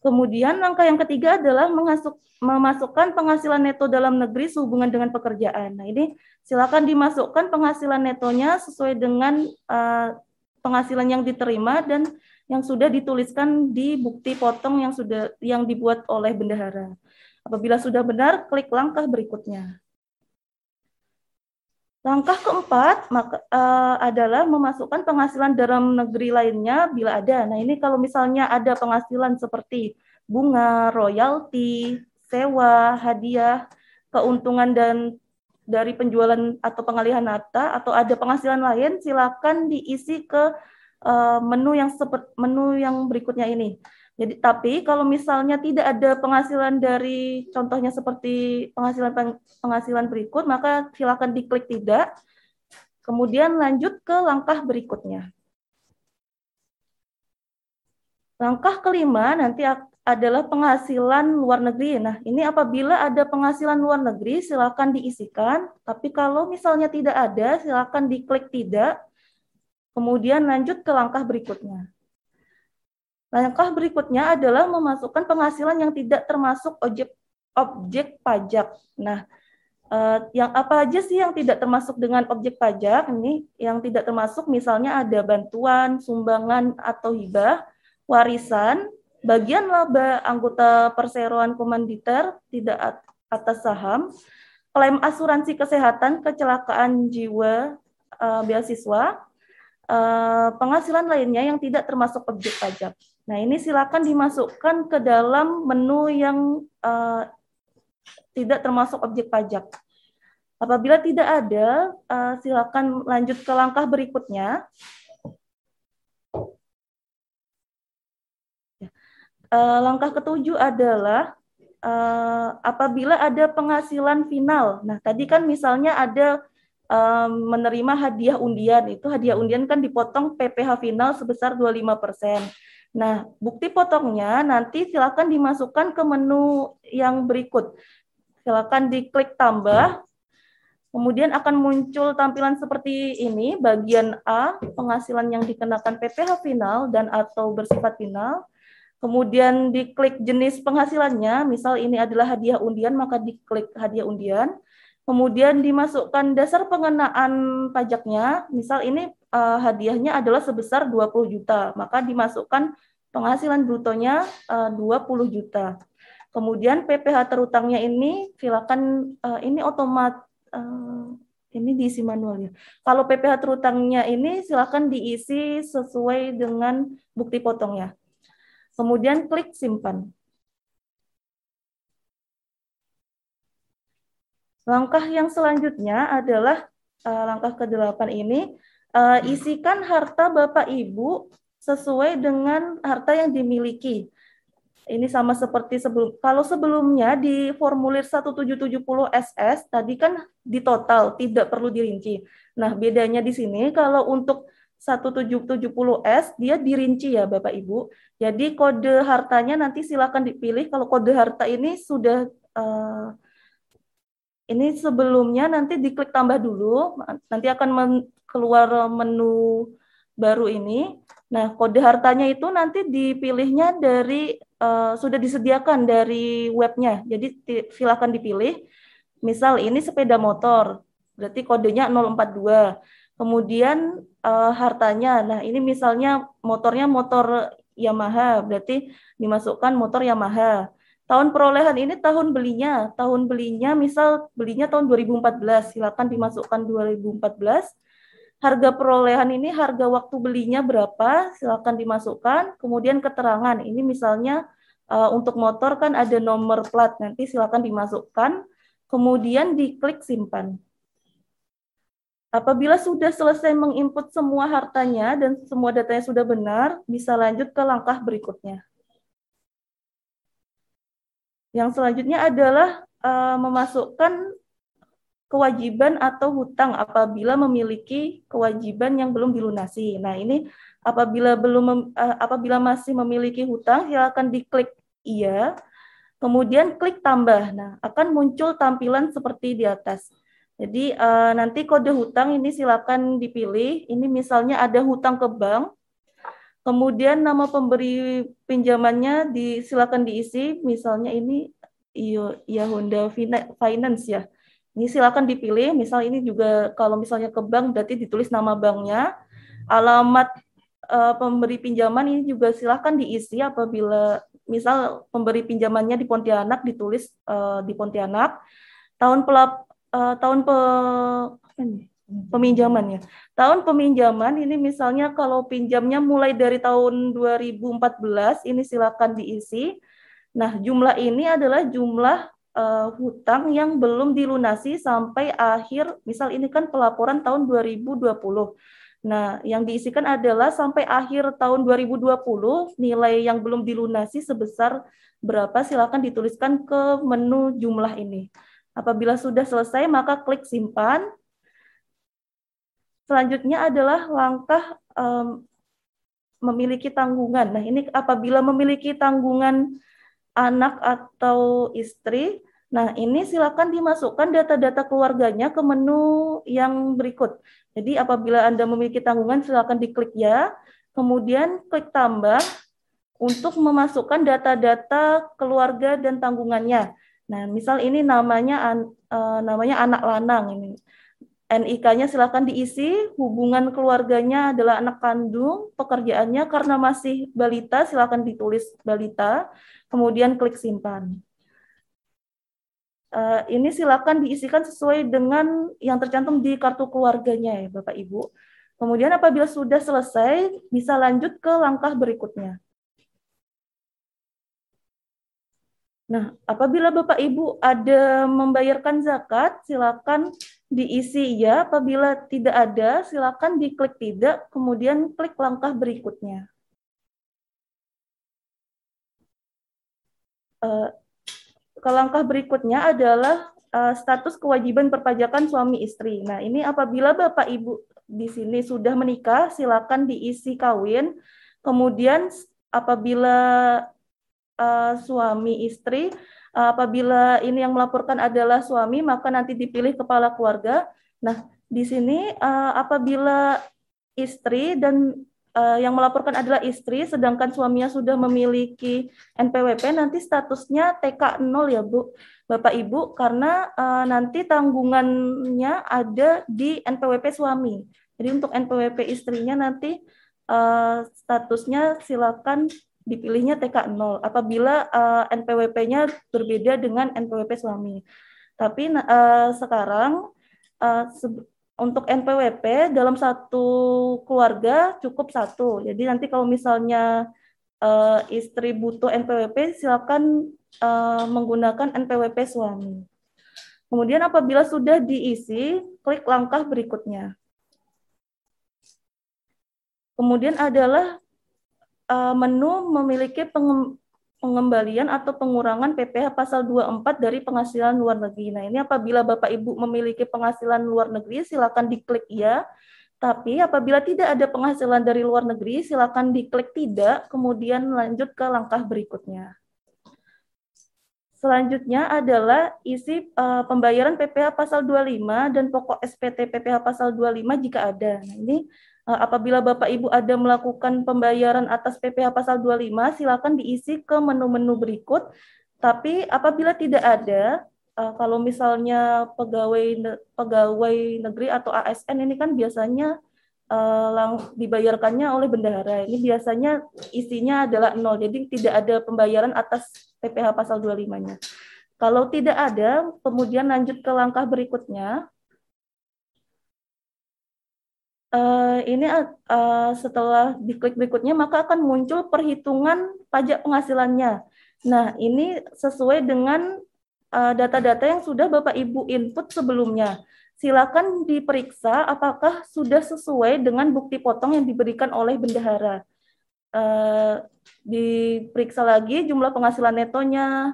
Kemudian langkah yang ketiga adalah mengasuk, memasukkan penghasilan neto dalam negeri sehubungan dengan pekerjaan. Nah ini silakan dimasukkan penghasilan netonya sesuai dengan uh, penghasilan yang diterima dan yang sudah dituliskan di bukti potong yang sudah yang dibuat oleh bendahara. Apabila sudah benar, klik langkah berikutnya. Langkah keempat maka, uh, adalah memasukkan penghasilan dalam negeri lainnya bila ada. Nah ini kalau misalnya ada penghasilan seperti bunga, royalti, sewa, hadiah, keuntungan dan dari penjualan atau pengalihan harta atau ada penghasilan lain silakan diisi ke uh, menu yang seperti menu yang berikutnya ini. Jadi tapi kalau misalnya tidak ada penghasilan dari contohnya seperti penghasilan penghasilan berikut maka silakan diklik tidak. Kemudian lanjut ke langkah berikutnya. Langkah kelima nanti adalah penghasilan luar negeri. Nah, ini apabila ada penghasilan luar negeri, silakan diisikan. Tapi kalau misalnya tidak ada, silakan diklik tidak. Kemudian lanjut ke langkah berikutnya. Langkah berikutnya adalah memasukkan penghasilan yang tidak termasuk objek objek pajak. Nah, eh, yang apa aja sih yang tidak termasuk dengan objek pajak? Ini yang tidak termasuk misalnya ada bantuan, sumbangan atau hibah, warisan, bagian laba anggota perseroan komanditer tidak atas saham, klaim asuransi kesehatan kecelakaan jiwa uh, beasiswa, uh, penghasilan lainnya yang tidak termasuk objek pajak. Nah ini silakan dimasukkan ke dalam menu yang uh, tidak termasuk objek pajak. Apabila tidak ada, silakan lanjut ke langkah berikutnya. Uh, langkah ketujuh adalah uh, apabila ada penghasilan final. Nah, tadi kan misalnya ada um, menerima hadiah undian, itu hadiah undian kan dipotong PPh final sebesar 25%. Nah, bukti potongnya nanti silakan dimasukkan ke menu yang berikut. Silakan diklik tambah, Kemudian akan muncul tampilan seperti ini, bagian A, penghasilan yang dikenakan PPh final dan atau bersifat final kemudian diklik jenis penghasilannya, misal ini adalah hadiah undian, maka diklik hadiah undian, kemudian dimasukkan dasar pengenaan pajaknya, misal ini uh, hadiahnya adalah sebesar 20 juta, maka dimasukkan penghasilan brutonya eh, uh, 20 juta. Kemudian PPh terutangnya ini silakan uh, ini otomat uh, ini diisi manual ya. Kalau PPh terutangnya ini silakan diisi sesuai dengan bukti potongnya kemudian klik simpan. Langkah yang selanjutnya adalah uh, langkah ke-8 ini, uh, isikan harta Bapak Ibu sesuai dengan harta yang dimiliki. ini sama seperti sebelum kalau sebelumnya di formulir 1770 SS tadi kan di total tidak perlu dirinci. Nah, bedanya di sini kalau untuk 1770S dia dirinci ya Bapak Ibu. Jadi kode hartanya nanti silakan dipilih kalau kode harta ini sudah uh, ini sebelumnya nanti diklik tambah dulu, nanti akan men keluar menu baru ini. Nah, kode hartanya itu nanti dipilihnya dari uh, sudah disediakan dari webnya. Jadi silakan dipilih. Misal ini sepeda motor, berarti kodenya 042. Kemudian uh, hartanya, nah ini misalnya motornya motor Yamaha, berarti dimasukkan motor Yamaha. Tahun perolehan ini tahun belinya, tahun belinya misal belinya tahun 2014, silakan dimasukkan 2014 harga perolehan ini harga waktu belinya berapa, silakan dimasukkan. Kemudian keterangan, ini misalnya uh, untuk motor kan ada nomor plat, nanti silakan dimasukkan. Kemudian diklik simpan. Apabila sudah selesai menginput semua hartanya dan semua datanya sudah benar, bisa lanjut ke langkah berikutnya. Yang selanjutnya adalah uh, memasukkan kewajiban atau hutang apabila memiliki kewajiban yang belum dilunasi. Nah, ini apabila belum uh, apabila masih memiliki hutang silakan diklik iya. Kemudian klik tambah. Nah, akan muncul tampilan seperti di atas. Jadi uh, nanti kode hutang ini silakan dipilih. Ini misalnya ada hutang ke bank. Kemudian nama pemberi pinjamannya di, silakan diisi. Misalnya ini ya Honda Finance ya. Ini silakan dipilih, misal ini juga kalau misalnya ke bank berarti ditulis nama banknya, alamat uh, pemberi pinjaman ini juga silakan diisi apabila misal pemberi pinjamannya di Pontianak ditulis uh, di Pontianak, tahun pelap uh, tahun pe, peminjaman ya. Tahun peminjaman ini misalnya kalau pinjamnya mulai dari tahun 2014 ini silakan diisi. Nah, jumlah ini adalah jumlah uh, hutang yang belum dilunasi sampai akhir, misal ini kan pelaporan tahun 2020. Nah, yang diisikan adalah sampai akhir tahun 2020 nilai yang belum dilunasi sebesar berapa silakan dituliskan ke menu jumlah ini. Apabila sudah selesai maka klik simpan. Selanjutnya adalah langkah um, memiliki tanggungan. Nah, ini apabila memiliki tanggungan anak atau istri. Nah, ini silakan dimasukkan data-data keluarganya ke menu yang berikut. Jadi apabila Anda memiliki tanggungan silakan diklik ya, kemudian klik tambah untuk memasukkan data-data keluarga dan tanggungannya. Nah, misal ini namanya uh, namanya anak lanang ini. NIK-nya silakan diisi, hubungan keluarganya adalah anak kandung, pekerjaannya karena masih balita silakan ditulis balita kemudian klik simpan. Uh, ini silakan diisikan sesuai dengan yang tercantum di kartu keluarganya ya Bapak Ibu. Kemudian apabila sudah selesai, bisa lanjut ke langkah berikutnya. Nah, apabila Bapak Ibu ada membayarkan zakat, silakan diisi ya. Apabila tidak ada, silakan diklik tidak, kemudian klik langkah berikutnya. uh, ke langkah berikutnya adalah uh, status kewajiban perpajakan suami istri. Nah, ini apabila Bapak Ibu di sini sudah menikah, silakan diisi kawin. Kemudian apabila uh, suami istri, uh, apabila ini yang melaporkan adalah suami, maka nanti dipilih kepala keluarga. Nah, di sini uh, apabila istri dan uh, yang melaporkan adalah istri, sedangkan suaminya sudah memiliki NPWP, nanti statusnya TK 0 ya Bu, Bapak Ibu, karena uh, nanti tanggungannya ada di NPWP suami. Jadi untuk NPWP istrinya nanti uh, statusnya silakan dipilihnya TK 0 apabila uh, NPWP-nya berbeda dengan NPWP suami. Tapi uh, sekarang uh, untuk NPWP dalam satu keluarga cukup satu. Jadi nanti kalau misalnya uh, istri butuh NPWP, silakan uh, menggunakan NPWP suami. Kemudian apabila sudah diisi, klik langkah berikutnya. Kemudian adalah uh, menu memiliki pengembalian atau pengurangan PPh pasal 24 dari penghasilan luar negeri. Nah, ini apabila Bapak Ibu memiliki penghasilan luar negeri, silakan diklik ya. Tapi apabila tidak ada penghasilan dari luar negeri, silakan diklik tidak, kemudian lanjut ke langkah berikutnya. Selanjutnya adalah isi uh, pembayaran PPh pasal 25 dan pokok SPT PPh pasal 25 jika ada. Nah, ini apabila Bapak Ibu ada melakukan pembayaran atas PPh pasal 25, silakan diisi ke menu-menu berikut. Tapi apabila tidak ada, uh, kalau misalnya pegawai pegawai negeri atau ASN ini kan biasanya uh, lang dibayarkannya oleh bendahara. Ini biasanya isinya adalah nol, jadi tidak ada pembayaran atas PPh pasal 25-nya. Kalau tidak ada, kemudian lanjut ke langkah berikutnya. Uh, ini uh, setelah diklik berikutnya maka akan muncul perhitungan pajak penghasilannya. Nah, ini sesuai dengan data-data yang sudah Bapak Ibu input sebelumnya. Silakan diperiksa apakah sudah sesuai dengan bukti potong yang diberikan oleh bendahara. Uh, diperiksa lagi jumlah penghasilan netonya,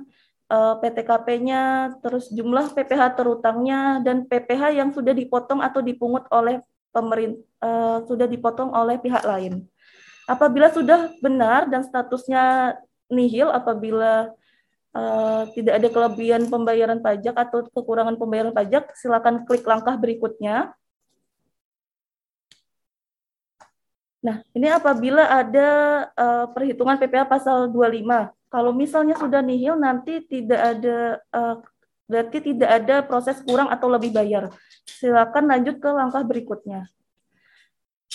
uh, PTKP-nya, terus jumlah PPH terutangnya, dan PPH yang sudah dipotong atau dipungut oleh pemerintah, uh, sudah dipotong oleh pihak lain. Apabila sudah benar dan statusnya nihil, apabila uh, tidak ada kelebihan pembayaran pajak atau kekurangan pembayaran pajak, silakan klik langkah berikutnya. Nah, ini apabila ada uh, perhitungan PPh pasal 25. Kalau misalnya sudah nihil, nanti tidak ada uh, berarti tidak ada proses kurang atau lebih bayar. Silakan lanjut ke langkah berikutnya.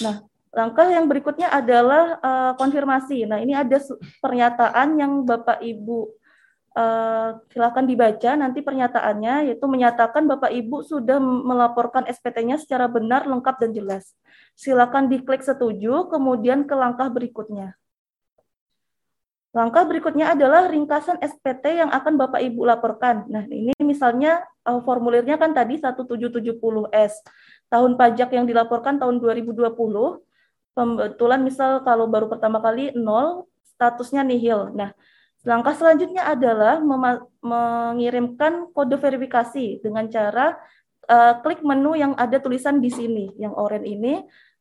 Nah, langkah yang berikutnya adalah uh, konfirmasi. Nah, ini ada pernyataan yang Bapak Ibu Uh, silakan dibaca nanti pernyataannya yaitu menyatakan Bapak Ibu sudah melaporkan SPT-nya secara benar, lengkap dan jelas. Silakan diklik setuju kemudian ke langkah berikutnya. Langkah berikutnya adalah ringkasan SPT yang akan Bapak Ibu laporkan. Nah, ini misalnya uh, formulirnya kan tadi 1770S. Tahun pajak yang dilaporkan tahun 2020. Pembetulan misal kalau baru pertama kali nol, statusnya nihil. Nah, Langkah selanjutnya adalah mengirimkan kode verifikasi dengan cara uh, klik menu yang ada tulisan di sini, yang oranye ini.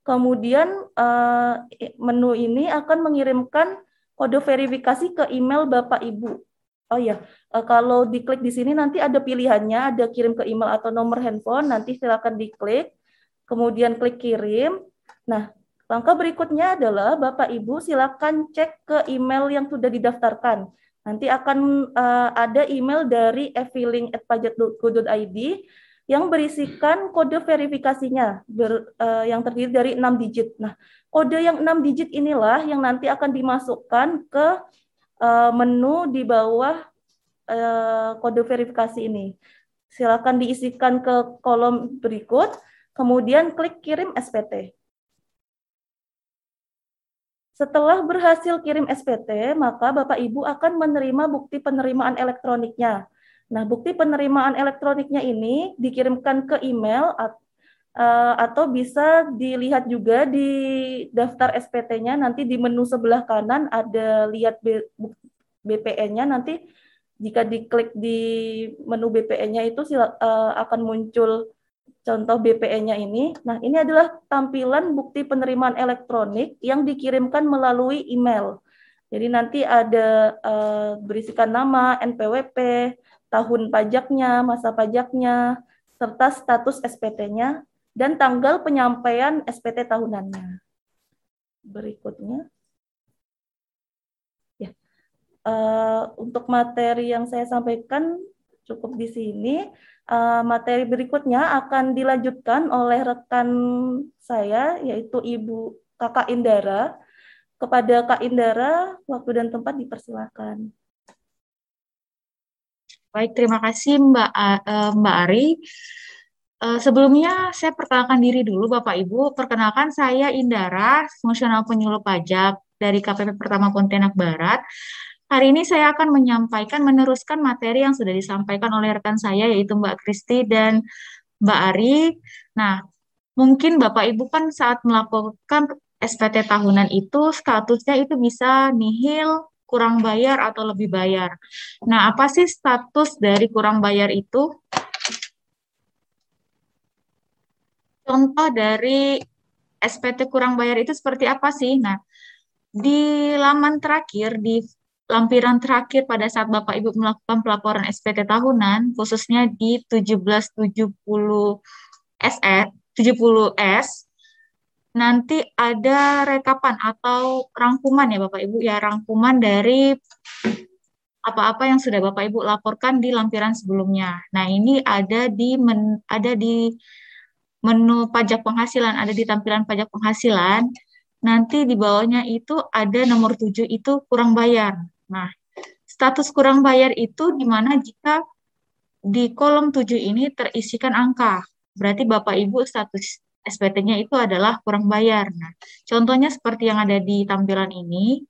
Kemudian uh, menu ini akan mengirimkan kode verifikasi ke email Bapak Ibu. Oh ya, kalau diklik di sini nanti ada pilihannya, ada kirim ke email atau nomor handphone, nanti silakan diklik, kemudian klik kirim. Nah, Langkah berikutnya adalah Bapak Ibu silakan cek ke email yang sudah didaftarkan. Nanti akan uh, ada email dari efiling@pajak.go.id yang berisikan kode verifikasinya ber, uh, yang terdiri dari 6 digit. Nah, kode yang 6 digit inilah yang nanti akan dimasukkan ke uh, menu di bawah uh, kode verifikasi ini. Silakan diisikan ke kolom berikut, kemudian klik kirim SPT. Setelah berhasil kirim SPT, maka Bapak Ibu akan menerima bukti penerimaan elektroniknya. Nah, bukti penerimaan elektroniknya ini dikirimkan ke email eh, atau bisa dilihat juga di daftar SPT-nya. Nanti di menu sebelah kanan ada lihat BPN-nya. Nanti jika diklik di menu BPN-nya itu eh, akan muncul contoh BPN-nya ini. Nah, ini adalah tampilan bukti penerimaan elektronik yang dikirimkan melalui email. Jadi nanti ada uh, berisikan nama, NPWP, tahun pajaknya, masa pajaknya, serta status SPT-nya, dan tanggal penyampaian SPT tahunannya. Berikutnya. Ya. Uh, untuk materi yang saya sampaikan cukup di sini uh, materi berikutnya akan dilanjutkan oleh rekan saya, yaitu Ibu Kakak Indara. Kepada Kak Indara, waktu dan tempat dipersilakan. Baik, terima kasih Mbak uh, Mbak Ari. Uh, sebelumnya saya perkenalkan diri dulu Bapak Ibu. Perkenalkan saya Indara, fungsional penyuluh pajak dari KPP Pertama Pontianak Barat. Hari ini saya akan menyampaikan, meneruskan materi yang sudah disampaikan oleh rekan saya, yaitu Mbak Kristi dan Mbak Ari. Nah, mungkin Bapak Ibu kan saat melaporkan SPT tahunan itu, statusnya itu bisa nihil, kurang bayar atau lebih bayar. Nah, apa sih status dari kurang bayar itu? Contoh dari SPT kurang bayar itu seperti apa sih? Nah, di laman terakhir, di lampiran terakhir pada saat Bapak Ibu melakukan pelaporan SPT tahunan, khususnya di 1770 SE, 70S, nanti ada rekapan atau rangkuman ya Bapak Ibu ya rangkuman dari apa-apa yang sudah Bapak Ibu laporkan di lampiran sebelumnya. Nah, ini ada di men, ada di menu pajak penghasilan, ada di tampilan pajak penghasilan. Nanti di bawahnya itu ada nomor 7 itu kurang bayar. Nah, status kurang bayar itu di mana jika di kolom 7 ini terisikan angka. Berarti Bapak Ibu status SPT-nya itu adalah kurang bayar. Nah, contohnya seperti yang ada di tampilan ini,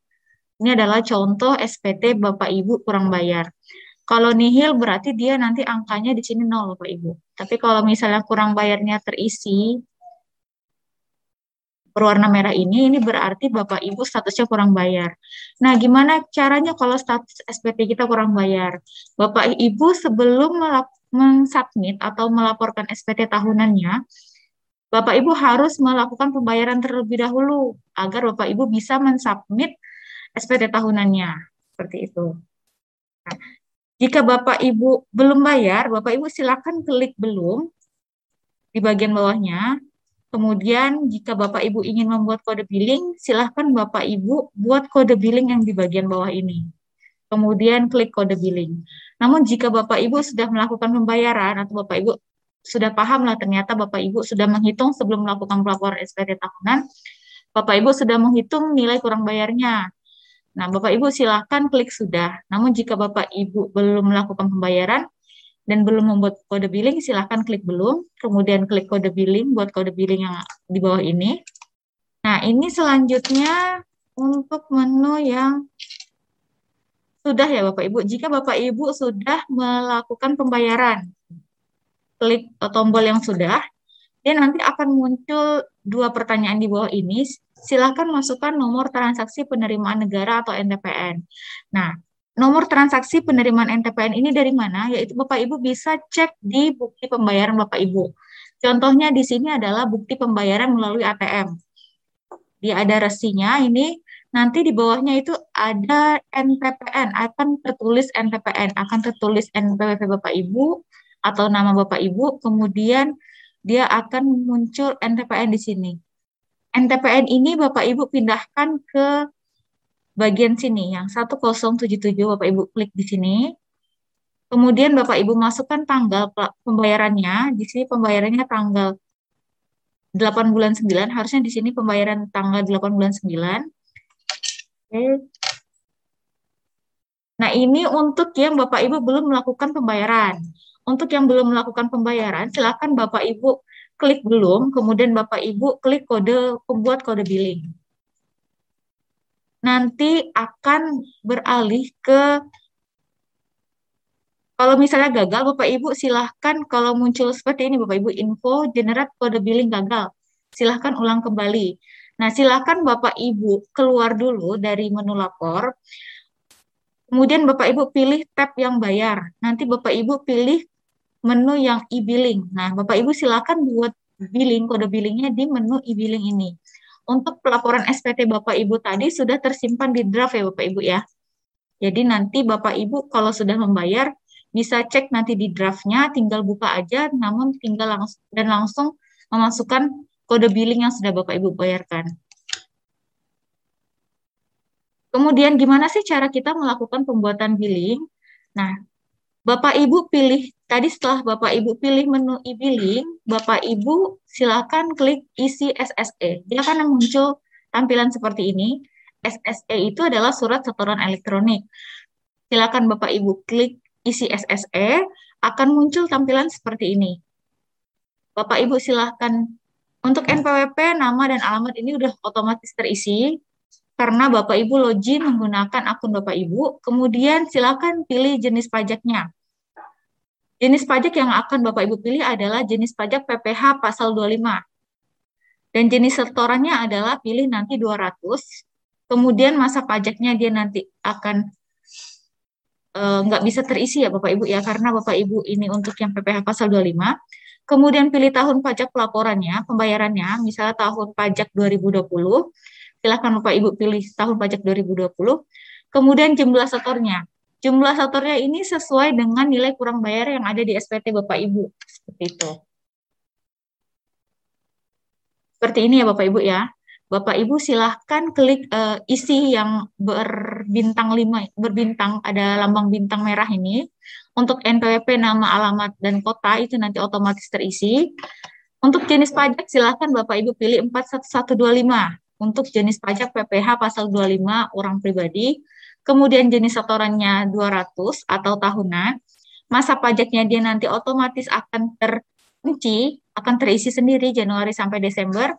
ini adalah contoh SPT Bapak Ibu kurang bayar. Kalau nihil berarti dia nanti angkanya di sini nol Bapak Ibu. Tapi kalau misalnya kurang bayarnya terisi berwarna merah ini, ini berarti Bapak Ibu statusnya kurang bayar. Nah, gimana caranya kalau status SPT kita kurang bayar? Bapak Ibu sebelum mensubmit atau melaporkan SPT tahunannya, Bapak Ibu harus melakukan pembayaran terlebih dahulu agar Bapak Ibu bisa mensubmit SPT tahunannya. Seperti itu. Nah, jika Bapak Ibu belum bayar, Bapak Ibu silakan klik belum di bagian bawahnya. Kemudian jika Bapak Ibu ingin membuat kode billing, silahkan Bapak Ibu buat kode billing yang di bagian bawah ini. Kemudian klik kode billing. Namun jika Bapak Ibu sudah melakukan pembayaran atau Bapak Ibu sudah paham lah ternyata Bapak Ibu sudah menghitung sebelum melakukan pelaporan SPT tahunan, Bapak Ibu sudah menghitung nilai kurang bayarnya. Nah, Bapak Ibu silahkan klik sudah. Namun jika Bapak Ibu belum melakukan pembayaran dan belum membuat kode billing, silahkan klik belum, kemudian klik kode billing buat kode billing yang di bawah ini. Nah, ini selanjutnya untuk menu yang sudah ya Bapak Ibu. Jika Bapak Ibu sudah melakukan pembayaran, klik tombol yang sudah, dia nanti akan muncul dua pertanyaan di bawah ini. Silahkan masukkan nomor transaksi penerimaan negara atau NTPN. Nah, nomor transaksi penerimaan NTPN ini dari mana? Yaitu Bapak Ibu bisa cek di bukti pembayaran Bapak Ibu. Contohnya di sini adalah bukti pembayaran melalui ATM. Dia ada resinya ini nanti di bawahnya itu ada NTPN akan tertulis NTPN akan tertulis NPWP Bapak Ibu atau nama Bapak Ibu, kemudian dia akan muncul NTPN di sini. NTPN ini Bapak Ibu pindahkan ke bagian sini yang 1077 Bapak Ibu klik di sini. Kemudian Bapak Ibu masukkan tanggal pembayarannya. Di sini pembayarannya tanggal 8 bulan 9, harusnya di sini pembayaran tanggal 8 bulan 9. Oke. Nah, ini untuk yang Bapak Ibu belum melakukan pembayaran. Untuk yang belum melakukan pembayaran, silakan Bapak Ibu klik belum, kemudian Bapak Ibu klik kode pembuat kode billing. Nanti akan beralih ke kalau misalnya gagal, Bapak Ibu silahkan kalau muncul seperti ini, Bapak Ibu info generate kode billing gagal. Silahkan ulang kembali. Nah, silahkan Bapak Ibu keluar dulu dari menu lapor. Kemudian Bapak Ibu pilih tab yang bayar. Nanti Bapak Ibu pilih menu yang e-billing. Nah, Bapak Ibu silakan buat billing, kode billingnya di menu e-billing ini. Untuk pelaporan SPT Bapak Ibu tadi sudah tersimpan di draft ya Bapak Ibu ya. Jadi nanti Bapak Ibu kalau sudah membayar bisa cek nanti di draftnya, tinggal buka aja, namun tinggal langsung dan langsung memasukkan kode billing yang sudah Bapak Ibu bayarkan. Kemudian gimana sih cara kita melakukan pembuatan billing? Nah, Bapak Ibu pilih tadi setelah Bapak Ibu pilih menu e-billing, Bapak Ibu silakan klik isi SSE. Dia akan muncul tampilan seperti ini. SSE itu adalah surat setoran elektronik. Silakan Bapak Ibu klik isi SSE, akan muncul tampilan seperti ini. Bapak Ibu silahkan untuk NPWP nama dan alamat ini udah otomatis terisi karena Bapak Ibu login menggunakan akun Bapak Ibu, kemudian silakan pilih jenis pajaknya. Jenis pajak yang akan Bapak Ibu pilih adalah jenis pajak PPH pasal 25. Dan jenis setorannya adalah pilih nanti 200. kemudian masa pajaknya dia nanti akan eh, nggak uh, bisa terisi ya Bapak Ibu ya karena Bapak Ibu ini untuk yang PPh pasal 25 kemudian pilih tahun pajak pelaporannya pembayarannya misalnya tahun pajak 2020 silahkan Bapak Ibu pilih tahun pajak 2020 kemudian jumlah setornya jumlah setornya ini sesuai dengan nilai kurang bayar yang ada di SPT Bapak Ibu seperti itu seperti ini ya Bapak Ibu ya Bapak Ibu silahkan klik uh, isi yang berbintang lima, berbintang ada lambang bintang merah ini. Untuk NPWP nama, alamat dan kota itu nanti otomatis terisi. Untuk jenis pajak silahkan Bapak Ibu pilih 41125 untuk jenis pajak PPH pasal 25 orang pribadi. Kemudian jenis setorannya 200 atau tahunan. Masa pajaknya dia nanti otomatis akan terkunci, akan terisi sendiri Januari sampai Desember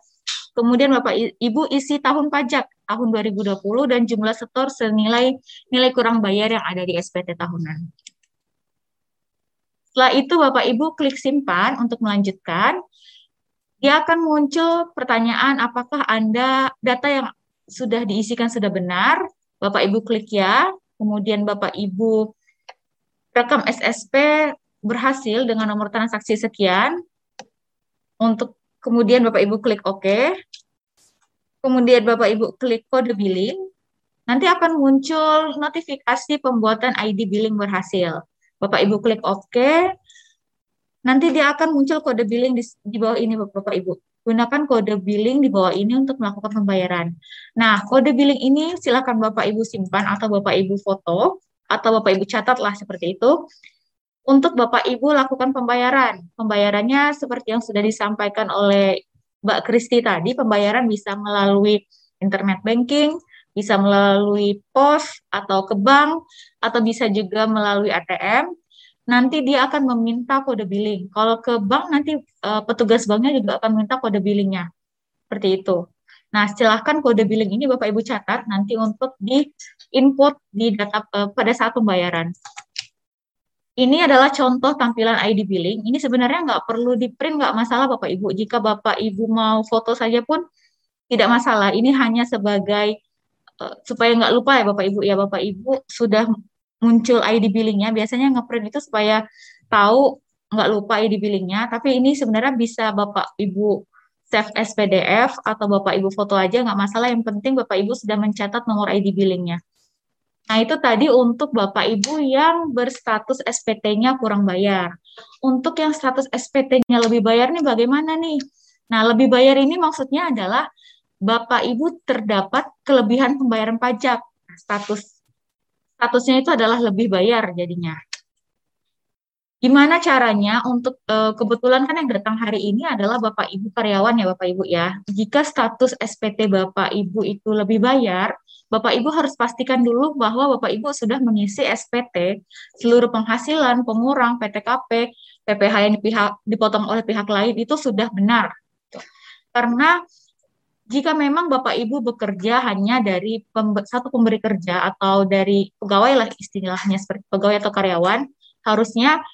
Kemudian Bapak Ibu isi tahun pajak tahun 2020 dan jumlah setor senilai nilai kurang bayar yang ada di SPT tahunan. Setelah itu Bapak Ibu klik simpan untuk melanjutkan. Dia akan muncul pertanyaan apakah Anda data yang sudah diisikan sudah benar. Bapak Ibu klik ya. Kemudian Bapak Ibu rekam SSP berhasil dengan nomor transaksi sekian. Untuk kemudian Bapak Ibu klik OK, kemudian Bapak Ibu klik kode billing, nanti akan muncul notifikasi pembuatan ID billing berhasil. Bapak Ibu klik OK, nanti dia akan muncul kode billing di, di bawah ini Bapak Ibu. Gunakan kode billing di bawah ini untuk melakukan pembayaran. Nah, kode billing ini silakan Bapak Ibu simpan atau Bapak Ibu foto atau Bapak Ibu catatlah seperti itu untuk Bapak Ibu lakukan pembayaran. Pembayarannya seperti yang sudah disampaikan oleh Mbak Kristi tadi, pembayaran bisa melalui internet banking, bisa melalui pos atau ke bank, atau bisa juga melalui ATM. Nanti dia akan meminta kode billing. Kalau ke bank nanti uh, petugas banknya juga akan minta kode billingnya. Seperti itu. Nah, silahkan kode billing ini Bapak Ibu catat nanti untuk di input di data uh, pada saat pembayaran. Ini adalah contoh tampilan ID billing. Ini sebenarnya nggak perlu di print, nggak masalah Bapak Ibu. Jika Bapak Ibu mau foto saja pun tidak masalah. Ini hanya sebagai uh, supaya nggak lupa ya Bapak Ibu ya Bapak Ibu sudah muncul ID billingnya. Biasanya ngeprint itu supaya tahu nggak lupa ID billingnya. Tapi ini sebenarnya bisa Bapak Ibu save as PDF atau Bapak Ibu foto aja nggak masalah. Yang penting Bapak Ibu sudah mencatat nomor ID billingnya. Nah, itu tadi untuk Bapak Ibu yang berstatus SPT-nya kurang bayar. Untuk yang status SPT-nya lebih bayar nih bagaimana nih? Nah, lebih bayar ini maksudnya adalah Bapak Ibu terdapat kelebihan pembayaran pajak. Status statusnya itu adalah lebih bayar jadinya. Gimana caranya untuk uh, kebetulan kan yang datang hari ini adalah Bapak Ibu karyawan ya Bapak Ibu ya. Jika status SPT Bapak Ibu itu lebih bayar, Bapak Ibu harus pastikan dulu bahwa Bapak Ibu sudah mengisi SPT seluruh penghasilan, pengurang, PTKP, PPH yang dipihak, dipotong oleh pihak lain itu sudah benar. Karena jika memang Bapak Ibu bekerja hanya dari satu pemberi kerja atau dari pegawai lah istilahnya seperti pegawai atau karyawan, harusnya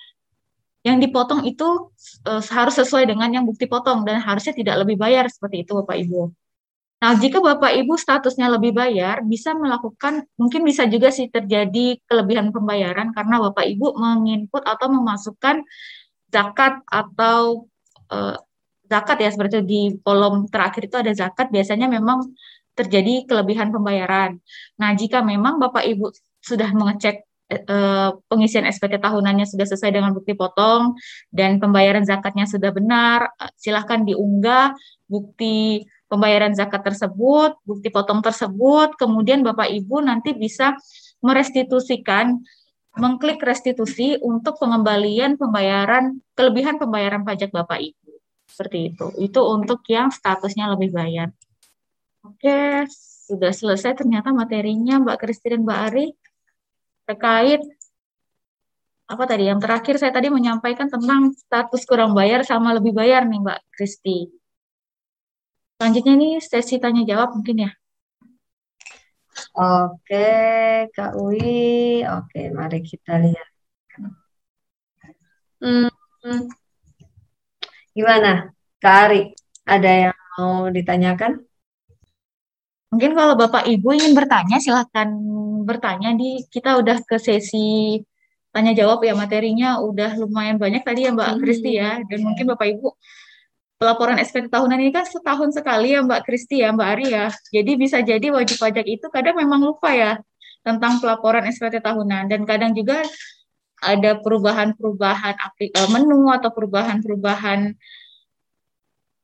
yang dipotong itu uh, harus sesuai dengan yang bukti potong dan harusnya tidak lebih bayar seperti itu Bapak Ibu. Nah, jika Bapak Ibu statusnya lebih bayar, bisa melakukan, mungkin bisa juga sih terjadi kelebihan pembayaran karena Bapak Ibu menginput atau memasukkan zakat atau uh, zakat ya, seperti di kolom terakhir itu ada zakat, biasanya memang terjadi kelebihan pembayaran. Nah, jika memang Bapak Ibu sudah mengecek Eh, pengisian SPT tahunannya sudah sesuai dengan bukti potong dan pembayaran zakatnya sudah benar, eh, silahkan diunggah bukti pembayaran zakat tersebut, bukti potong tersebut, kemudian Bapak Ibu nanti bisa merestitusikan, mengklik restitusi untuk pengembalian pembayaran, kelebihan pembayaran pajak Bapak Ibu. Seperti itu. Itu untuk yang statusnya lebih bayar. Oke, sudah selesai ternyata materinya Mbak Kristi dan Mbak Ari terkait apa tadi yang terakhir saya tadi menyampaikan tentang status kurang bayar sama lebih bayar nih Mbak Kristi. Selanjutnya nih sesi tanya jawab mungkin ya. Oke, Kak Wi. Oke, mari kita lihat. Hmm, gimana, Kak Ari? Ada yang mau ditanyakan? Mungkin kalau Bapak Ibu ingin bertanya, silahkan bertanya di kita udah ke sesi tanya jawab ya materinya udah lumayan banyak tadi ya Mbak hmm. Kristi ya dan mungkin Bapak Ibu pelaporan SPT tahunan ini kan setahun sekali ya Mbak Kristi ya Mbak Ari ya. Jadi bisa jadi wajib pajak itu kadang memang lupa ya tentang pelaporan SPT tahunan dan kadang juga ada perubahan-perubahan eh, menu atau perubahan-perubahan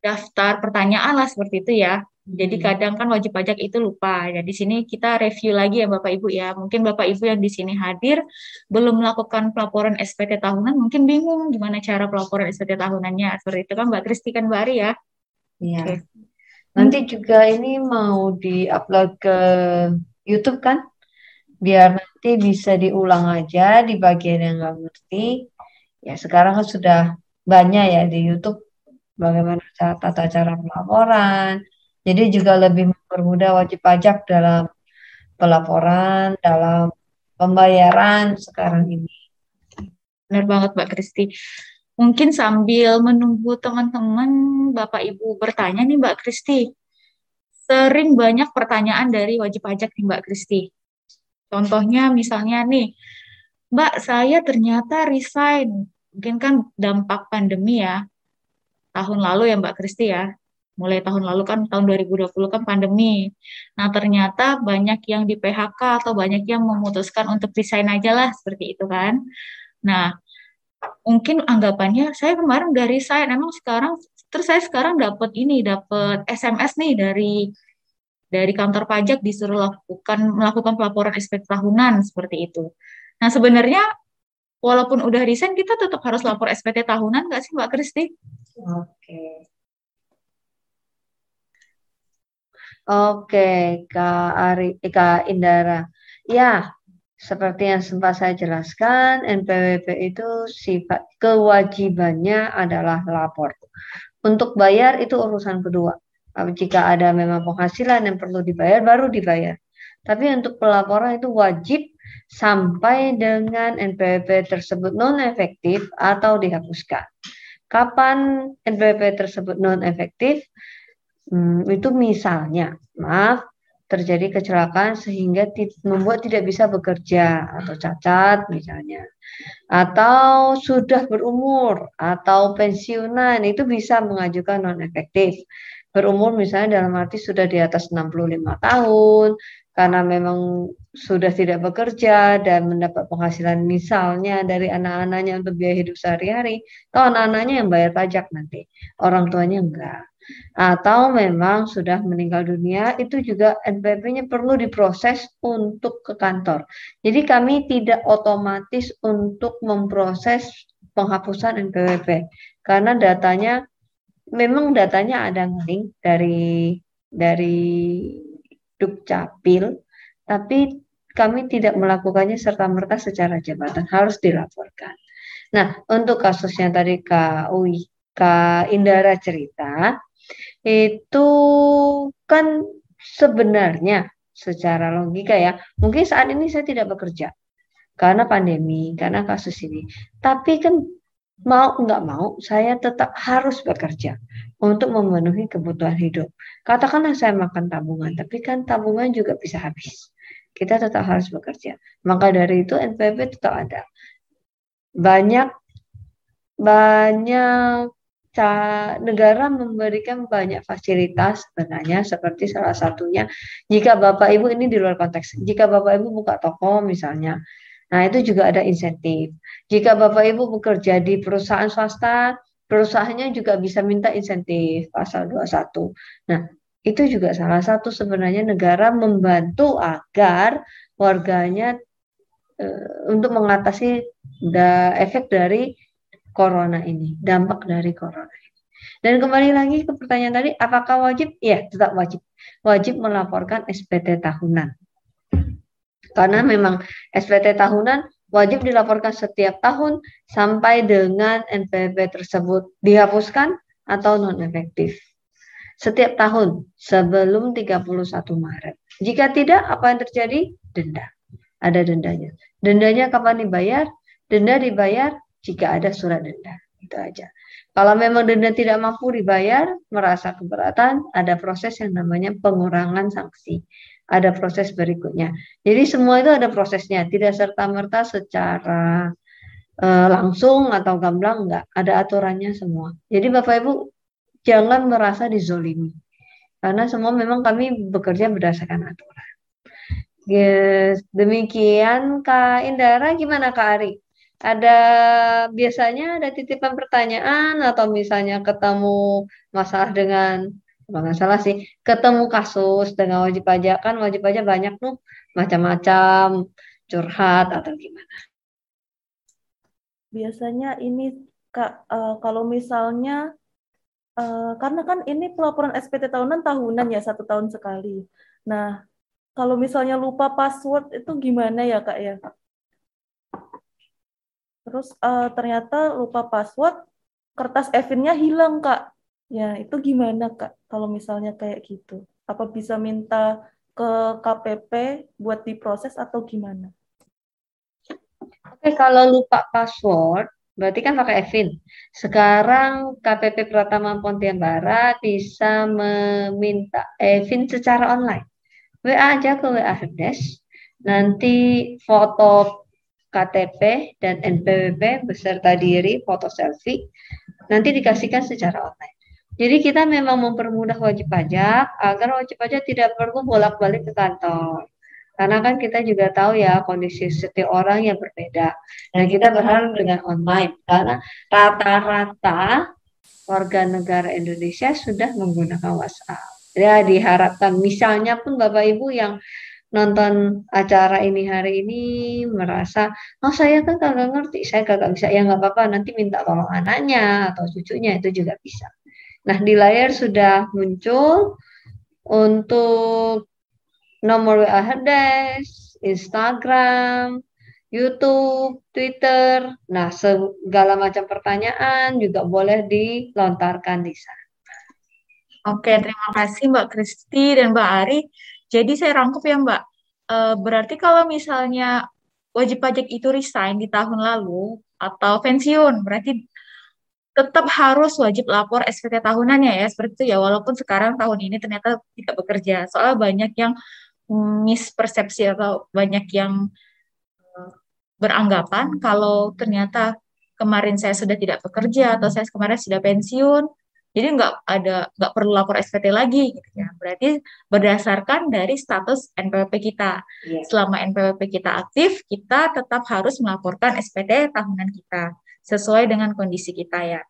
daftar pertanyaan lah seperti itu ya. Jadi hmm. kadang kan wajib pajak itu lupa. Ya di sini kita review lagi ya Bapak Ibu ya. Mungkin Bapak Ibu yang di sini hadir belum melakukan pelaporan SPT tahunan, mungkin bingung gimana cara pelaporan SPT tahunannya. Seperti itu kan Mbak Kristi kan Mbak Ari ya. Iya. Okay. Nanti juga ini mau di-upload ke YouTube kan? Biar nanti bisa diulang aja di bagian yang nggak ngerti. Ya sekarang kan sudah banyak ya di YouTube bagaimana tata cara pelaporan, jadi juga lebih mempermudah wajib pajak dalam pelaporan, dalam pembayaran sekarang ini. Benar banget Mbak Kristi. Mungkin sambil menunggu teman-teman Bapak Ibu bertanya nih Mbak Kristi. Sering banyak pertanyaan dari wajib pajak nih Mbak Kristi. Contohnya misalnya nih, Mbak saya ternyata resign. Mungkin kan dampak pandemi ya. Tahun lalu ya Mbak Kristi ya mulai tahun lalu kan tahun 2020 kan pandemi. Nah, ternyata banyak yang di PHK atau banyak yang memutuskan untuk resign aja lah seperti itu kan. Nah, mungkin anggapannya saya kemarin udah resign, emang sekarang terus saya sekarang dapat ini, dapat SMS nih dari dari kantor pajak disuruh lakukan melakukan pelaporan SPT tahunan seperti itu. Nah, sebenarnya walaupun udah resign kita tetap harus lapor SPT tahunan nggak sih Mbak Kristi? Oke. Oke, Kak Ari, eh, Kak Indara. Ya, seperti yang sempat saya jelaskan, NPWP itu sifat kewajibannya adalah lapor. Untuk bayar itu urusan kedua. Jika ada memang penghasilan yang perlu dibayar, baru dibayar. Tapi untuk pelaporan itu wajib sampai dengan NPWP tersebut non efektif atau dihapuskan. Kapan NPWP tersebut non efektif? Hmm, itu misalnya, maaf, terjadi kecelakaan sehingga membuat tidak bisa bekerja atau cacat misalnya. Atau sudah berumur atau pensiunan itu bisa mengajukan non efektif. Berumur misalnya dalam arti sudah di atas 65 tahun karena memang sudah tidak bekerja dan mendapat penghasilan misalnya dari anak-anaknya untuk biaya hidup sehari-hari, atau anak-anaknya yang bayar pajak nanti, orang tuanya enggak atau memang sudah meninggal dunia itu juga NPWP-nya perlu diproses untuk ke kantor. Jadi kami tidak otomatis untuk memproses penghapusan NPWP karena datanya memang datanya ada link dari dari Dukcapil tapi kami tidak melakukannya serta merta secara jabatan harus dilaporkan. Nah, untuk kasusnya tadi Kak Uwi, Kak Indara cerita, itu kan sebenarnya secara logika ya, mungkin saat ini saya tidak bekerja karena pandemi, karena kasus ini. Tapi kan mau nggak mau, saya tetap harus bekerja untuk memenuhi kebutuhan hidup. Katakanlah saya makan tabungan, tapi kan tabungan juga bisa habis. Kita tetap harus bekerja. Maka dari itu NPWP tetap ada. Banyak banyak negara memberikan banyak fasilitas sebenarnya seperti salah satunya jika Bapak Ibu ini di luar konteks jika Bapak Ibu buka toko misalnya nah itu juga ada insentif jika Bapak Ibu bekerja di perusahaan swasta perusahaannya juga bisa minta insentif pasal 21 nah itu juga salah satu sebenarnya negara membantu agar warganya e, untuk mengatasi da, efek dari corona ini, dampak dari corona ini. Dan kembali lagi ke pertanyaan tadi, apakah wajib? Ya, tetap wajib. Wajib melaporkan SPT tahunan. Karena memang SPT tahunan wajib dilaporkan setiap tahun sampai dengan NPWP tersebut dihapuskan atau non efektif. Setiap tahun sebelum 31 Maret. Jika tidak, apa yang terjadi? Denda. Ada dendanya. Dendanya kapan dibayar? Denda dibayar jika ada surat denda. Itu aja. Kalau memang denda tidak mampu dibayar, merasa keberatan, ada proses yang namanya pengurangan sanksi. Ada proses berikutnya. Jadi semua itu ada prosesnya, tidak serta-merta secara uh, langsung atau gamblang, enggak. Ada aturannya semua. Jadi Bapak Ibu jangan merasa dizolimi. Karena semua memang kami bekerja berdasarkan aturan. Yes, demikian Kak Indara, gimana Kak Ari? ada biasanya ada titipan pertanyaan atau misalnya ketemu masalah dengan kalau nggak salah sih ketemu kasus dengan wajib pajak. Kan wajib pajak banyak tuh macam-macam curhat atau gimana. Biasanya ini kak uh, kalau misalnya uh, karena kan ini pelaporan SPT tahunan tahunan ya satu tahun sekali. Nah kalau misalnya lupa password itu gimana ya kak ya? Terus uh, ternyata lupa password, kertas Evinnya hilang kak. Ya itu gimana kak? Kalau misalnya kayak gitu, apa bisa minta ke KPP buat diproses atau gimana? Oke, kalau lupa password, berarti kan pakai Evin. Sekarang KPP Pratama Pontian Barat bisa meminta Evin secara online. WA aja ke WA Herdes. Nanti foto KTP dan NPWP beserta diri, foto selfie, nanti dikasihkan secara online. Jadi kita memang mempermudah wajib pajak agar wajib pajak tidak perlu bolak-balik ke kantor. Karena kan kita juga tahu ya kondisi setiap orang yang berbeda. Dan kita berharap dengan online karena rata-rata warga negara Indonesia sudah menggunakan WhatsApp. Ya diharapkan misalnya pun Bapak Ibu yang nonton acara ini hari ini merasa oh saya kan kagak ngerti saya kagak bisa ya nggak apa-apa nanti minta tolong anaknya atau cucunya itu juga bisa nah di layar sudah muncul untuk nomor WA Herdes, Instagram, YouTube, Twitter. Nah, segala macam pertanyaan juga boleh dilontarkan di sana. Oke, terima kasih Mbak Kristi dan Mbak Ari. Jadi saya rangkup ya Mbak, uh, berarti kalau misalnya wajib pajak itu resign di tahun lalu atau pensiun, berarti tetap harus wajib lapor SPT tahunannya ya, seperti itu ya, walaupun sekarang tahun ini ternyata tidak bekerja. Soalnya banyak yang mispersepsi atau banyak yang eh, beranggapan kalau ternyata kemarin saya sudah tidak bekerja atau saya kemarin sudah pensiun, jadi nggak ada nggak perlu lapor SPT lagi gitu ya. Berarti berdasarkan dari status NPWP kita. Yeah. Selama NPWP kita aktif, kita tetap harus melaporkan SPT tahunan kita sesuai dengan kondisi kita ya.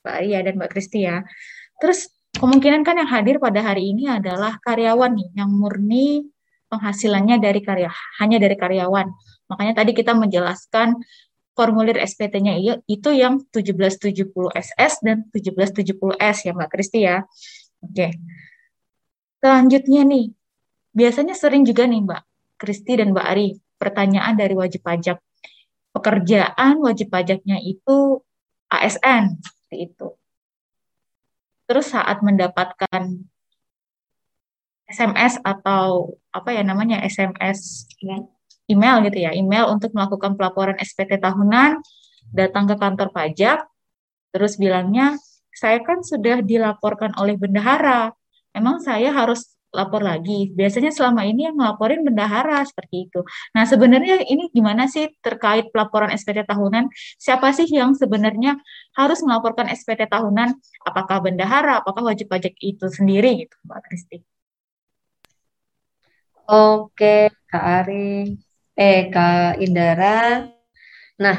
Mbak Ria dan Mbak Kristi ya. Terus kemungkinan kan yang hadir pada hari ini adalah karyawan nih yang murni penghasilannya dari karya hanya dari karyawan. Makanya tadi kita menjelaskan formulir SPT-nya itu yang 1770 SS dan 1770 S ya Mbak Kristi ya. Oke. Selanjutnya nih, biasanya sering juga nih Mbak Kristi dan Mbak Ari, pertanyaan dari wajib pajak. Pekerjaan wajib pajaknya itu ASN, seperti itu. Terus saat mendapatkan SMS atau apa ya namanya SMS email gitu ya, email untuk melakukan pelaporan SPT tahunan, datang ke kantor pajak, terus bilangnya, saya kan sudah dilaporkan oleh bendahara, emang saya harus lapor lagi. Biasanya selama ini yang melaporin bendahara seperti itu. Nah, sebenarnya ini gimana sih terkait pelaporan SPT tahunan? Siapa sih yang sebenarnya harus melaporkan SPT tahunan? Apakah bendahara, apakah wajib pajak itu sendiri gitu, Mbak Kristi? Oke, Kak Ari eh Kak Indara. Nah,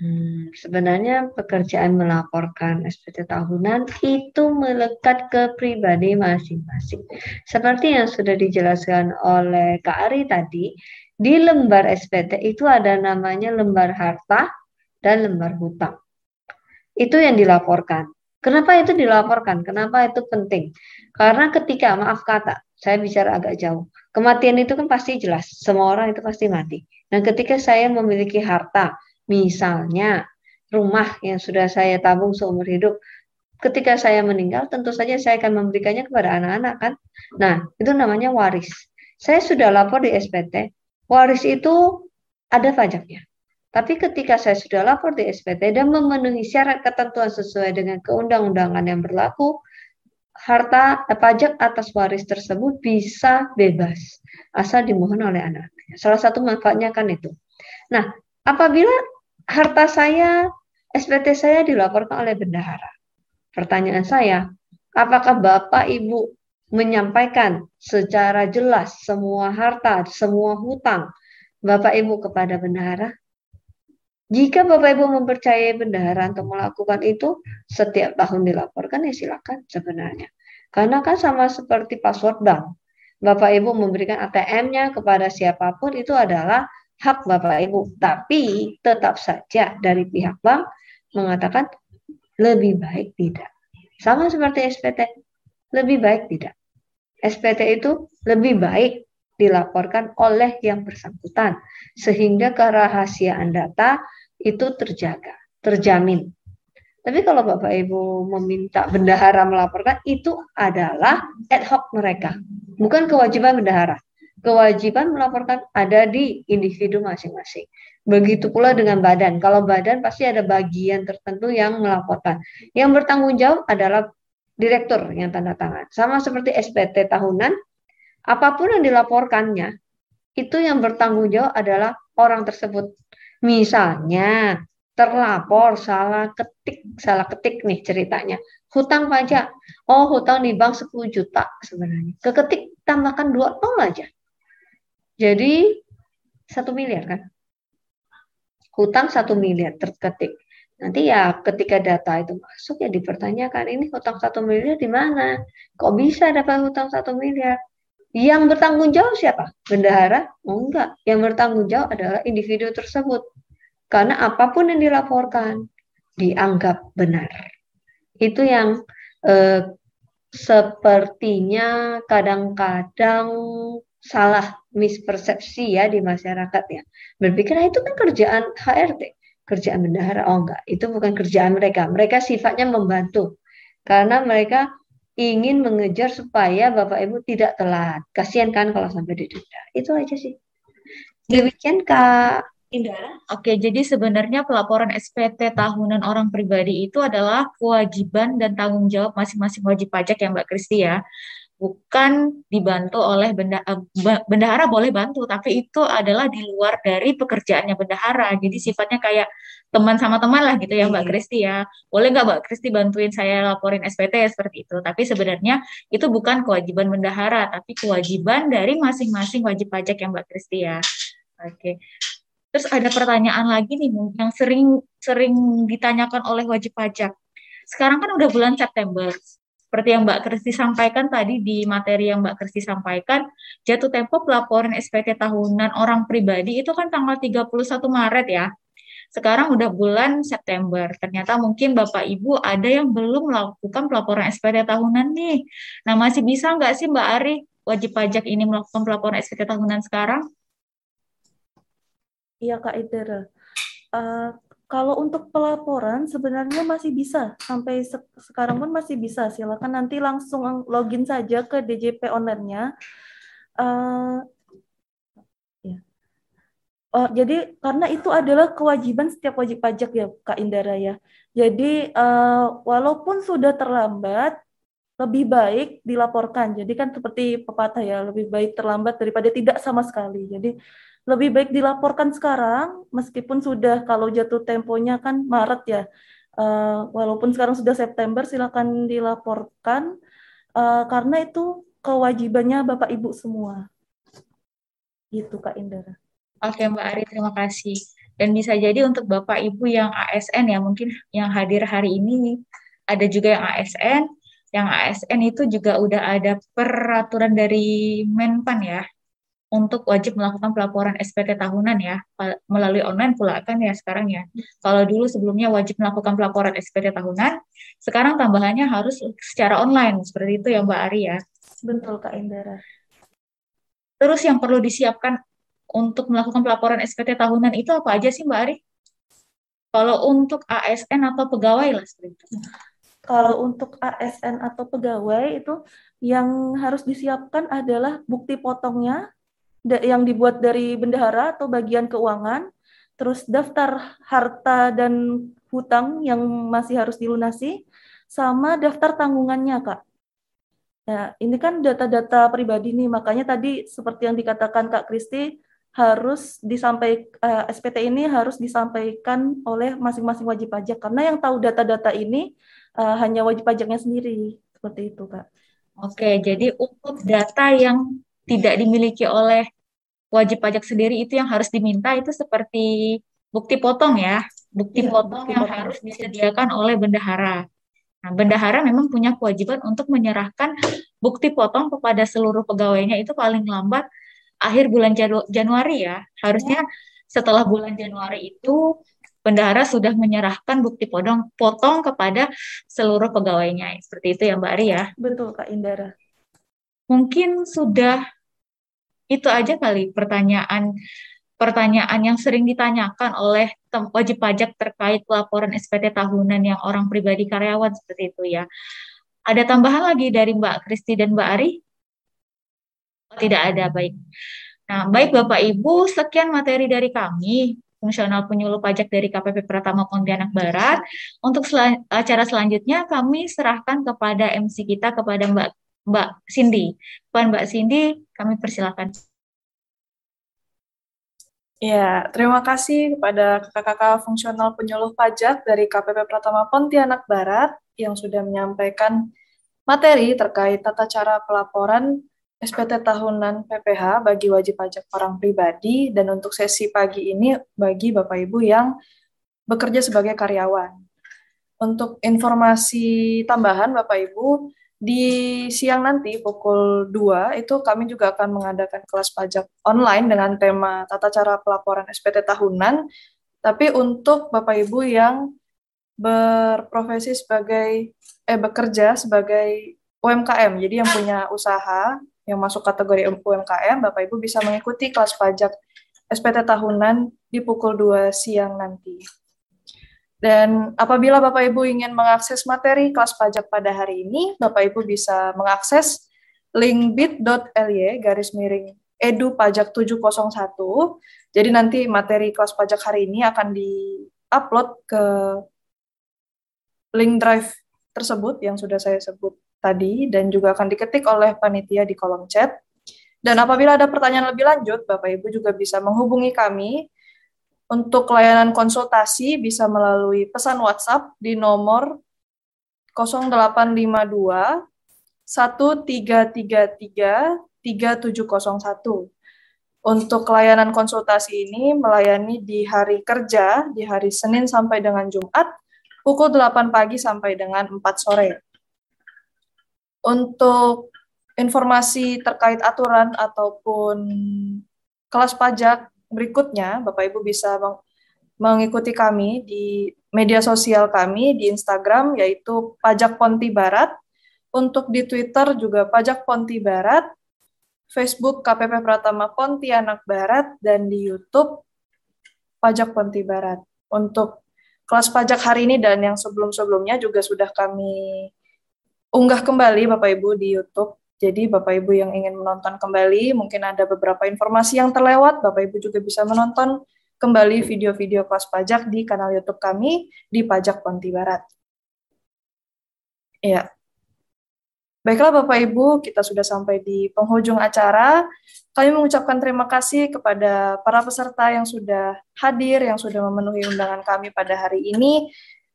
hmm, sebenarnya pekerjaan melaporkan SPT tahunan itu melekat ke pribadi masing-masing. Seperti yang sudah dijelaskan oleh Kak Ari tadi, di lembar SPT itu ada namanya lembar harta dan lembar hutang. Itu yang dilaporkan. Kenapa itu dilaporkan? Kenapa itu penting? Karena ketika, maaf kata, saya bicara agak jauh. Kematian itu kan pasti jelas, semua orang itu pasti mati. Dan ketika saya memiliki harta, misalnya rumah yang sudah saya tabung seumur hidup, ketika saya meninggal tentu saja saya akan memberikannya kepada anak-anak kan. Nah, itu namanya waris. Saya sudah lapor di SPT, waris itu ada pajaknya. Tapi ketika saya sudah lapor di SPT dan memenuhi syarat ketentuan sesuai dengan keundang-undangan yang berlaku, harta eh, pajak atas waris tersebut bisa bebas asal dimohon oleh anak. Salah satu manfaatnya kan itu. Nah, apabila harta saya, SPT saya dilaporkan oleh bendahara. Pertanyaan saya, apakah Bapak Ibu menyampaikan secara jelas semua harta, semua hutang Bapak Ibu kepada bendahara? Jika Bapak Ibu mempercayai bendahara untuk melakukan itu, setiap tahun dilaporkan ya silakan sebenarnya. Karena kan sama seperti password bank. Bapak Ibu memberikan ATM-nya kepada siapa pun itu adalah hak Bapak Ibu. Tapi tetap saja dari pihak bank mengatakan lebih baik tidak. Sama seperti SPT, lebih baik tidak. SPT itu lebih baik dilaporkan oleh yang bersangkutan sehingga kerahasiaan data itu terjaga, terjamin. Tapi kalau Bapak Ibu meminta bendahara melaporkan itu adalah ad hoc mereka, bukan kewajiban bendahara. Kewajiban melaporkan ada di individu masing-masing. Begitu pula dengan badan. Kalau badan pasti ada bagian tertentu yang melaporkan. Yang bertanggung jawab adalah direktur yang tanda tangan. Sama seperti SPT tahunan, apa pun yang dilaporkannya, itu yang bertanggung jawab adalah orang tersebut. Misalnya terlapor salah ketik, salah ketik nih ceritanya. Hutang pajak. Oh, hutang di bank 10 juta sebenarnya. Keketik tambahkan dua nol aja. Jadi satu miliar kan? Hutang satu miliar terketik. Nanti ya ketika data itu masuk ya dipertanyakan ini hutang satu miliar di mana? Kok bisa dapat hutang satu miliar? Yang bertanggung jawab siapa? Bendahara? Oh enggak. Yang bertanggung jawab adalah individu tersebut. Karena apa pun yang dilaporkan dianggap benar. Itu yang eh, sepertinya kadang-kadang salah mispersepsi ya di masyarakat ya. Berpikir ah, itu kan kerjaan HRD, kerjaan bendahara. Oh enggak, itu bukan kerjaan mereka. Mereka sifatnya membantu. Karena mereka ingin mengejar supaya Bapak Ibu tidak telat. Kasihan kan kalau sampai didenda. Itu aja sih. Demikian Kak. Indra. Oke, jadi sebenarnya pelaporan SPT tahunan orang pribadi itu adalah kewajiban dan tanggung jawab masing-masing wajib pajak ya Mbak Kristi ya. Bukan dibantu oleh benda, eh, bendahara boleh bantu, tapi itu adalah di luar dari pekerjaannya bendahara. Jadi sifatnya kayak teman sama teman lah gitu ya Mbak iya. Kristi ya. Boleh nggak Mbak Kristi bantuin saya laporin SPT ya, seperti itu. Tapi sebenarnya itu bukan kewajiban bendahara, tapi kewajiban dari masing-masing wajib pajak yang Mbak Kristi ya. Oke. Terus ada pertanyaan lagi nih yang sering sering ditanyakan oleh wajib pajak. Sekarang kan udah bulan September. Seperti yang Mbak Kristi sampaikan tadi di materi yang Mbak Kristi sampaikan, jatuh tempo pelaporan SPT tahunan orang pribadi itu kan tanggal 31 Maret ya. Sekarang udah bulan September. Ternyata mungkin Bapak Ibu ada yang belum melakukan pelaporan SPT tahunan nih. Nah, masih bisa nggak sih Mbak Ari wajib pajak ini melakukan pelaporan SPT tahunan sekarang? Iya Kak Idera. Uh, kalau untuk pelaporan sebenarnya masih bisa sampai se sekarang pun masih bisa. Silakan nanti langsung login saja ke DJP online-nya. Uh. Oh, jadi karena itu adalah kewajiban setiap wajib pajak ya Kak Indara ya. Jadi uh, walaupun sudah terlambat, lebih baik dilaporkan. Jadi kan seperti pepatah ya, lebih baik terlambat daripada tidak sama sekali. Jadi lebih baik dilaporkan sekarang meskipun sudah kalau jatuh temponya kan Maret ya. Uh, walaupun sekarang sudah September silakan dilaporkan. Uh, karena itu kewajibannya Bapak Ibu semua. Gitu Kak Indra. Oke Mbak Ari terima kasih. Dan bisa jadi untuk Bapak Ibu yang ASN ya mungkin yang hadir hari ini ada juga yang ASN yang ASN itu juga udah ada peraturan dari Menpan ya untuk wajib melakukan pelaporan SPT tahunan ya melalui online pula kan ya sekarang ya. Kalau dulu sebelumnya wajib melakukan pelaporan SPT tahunan, sekarang tambahannya harus secara online seperti itu ya Mbak Ari ya. Betul Kak Indra. Terus yang perlu disiapkan untuk melakukan pelaporan SPT tahunan itu apa aja sih Mbak Ari? Kalau untuk ASN atau pegawai lah seperti itu. Kalau untuk ASN atau pegawai itu yang harus disiapkan adalah bukti potongnya yang dibuat dari bendahara atau bagian keuangan, terus daftar harta dan hutang yang masih harus dilunasi, sama daftar tanggungannya, Kak. Nah, ini kan data-data pribadi nih, makanya tadi seperti yang dikatakan Kak Kristi, harus disampaikan uh, eh, SPT ini harus disampaikan oleh masing-masing wajib pajak karena yang tahu data-data ini uh, hanya wajib pajaknya sendiri seperti itu kak. Oke, jadi untuk data yang tidak dimiliki oleh wajib pajak sendiri itu yang harus diminta itu seperti bukti potong ya, bukti ya, potong bukti yang potong. harus disediakan oleh bendahara. Nah, bendahara memang punya kewajiban untuk menyerahkan bukti potong kepada seluruh pegawainya itu paling lambat akhir bulan Janu Januari ya. Harusnya setelah bulan Januari itu bendahara sudah menyerahkan bukti potong potong kepada seluruh pegawainya. Seperti itu ya Mbak Ari ya. Betul Kak Indara. Mungkin sudah itu aja kali pertanyaan pertanyaan yang sering ditanyakan oleh wajib pajak terkait laporan SPT tahunan yang orang pribadi karyawan seperti itu ya. Ada tambahan lagi dari Mbak Kristi dan Mbak Ari? Tidak ada, baik. Nah, baik Bapak Ibu, sekian materi dari kami, fungsional penyuluh pajak dari KPP Pratama Pontianak Barat. Untuk sel acara selanjutnya kami serahkan kepada MC kita, kepada Mbak Mbak Cindy. Puan Mbak Cindy, kami persilakan. Ya, terima kasih kepada kakak-kakak fungsional penyuluh pajak dari KPP Pratama Pontianak Barat yang sudah menyampaikan materi terkait tata cara pelaporan SPT tahunan PPH bagi wajib pajak orang pribadi dan untuk sesi pagi ini bagi Bapak Ibu yang bekerja sebagai karyawan. Untuk informasi tambahan Bapak Ibu, di siang nanti pukul 2 itu kami juga akan mengadakan kelas pajak online dengan tema tata cara pelaporan SPT tahunan. Tapi untuk Bapak Ibu yang berprofesi sebagai eh bekerja sebagai UMKM, jadi yang punya usaha yang masuk kategori UMKM, Bapak Ibu bisa mengikuti kelas pajak SPT tahunan di pukul 2 siang nanti. Dan apabila Bapak Ibu ingin mengakses materi kelas pajak pada hari ini, Bapak Ibu bisa mengakses link bit.ly garis miring edu pajak 701. Jadi nanti materi kelas pajak hari ini akan di-upload ke link drive tersebut yang sudah saya sebut tadi dan juga akan diketik oleh panitia di kolom chat. Dan apabila ada pertanyaan lebih lanjut, Bapak Ibu juga bisa menghubungi kami untuk layanan konsultasi bisa melalui pesan WhatsApp di nomor 0852 1333 3701. Untuk layanan konsultasi ini melayani di hari kerja, di hari Senin sampai dengan Jumat, pukul 8 pagi sampai dengan 4 sore. Untuk informasi terkait aturan ataupun kelas pajak berikutnya, Bapak Ibu bisa mengikuti kami di media sosial kami di Instagram yaitu Pajak Ponti Barat. Untuk di Twitter juga Pajak Ponti Barat, Facebook KPP Pratama Pontianak Barat, dan di YouTube Pajak Ponti Barat. Untuk kelas pajak hari ini dan yang sebelum-sebelumnya juga sudah kami unggah kembali Bapak Ibu di YouTube jadi Bapak Ibu yang ingin menonton kembali, mungkin ada beberapa informasi yang terlewat, Bapak Ibu juga bisa menonton kembali video-video kelas pajak di kanal YouTube kami di Pajak Ponti Barat. Ya. Baiklah Bapak Ibu, kita sudah sampai di penghujung acara. Kami mengucapkan terima kasih kepada para peserta yang sudah hadir, yang sudah memenuhi undangan kami pada hari ini.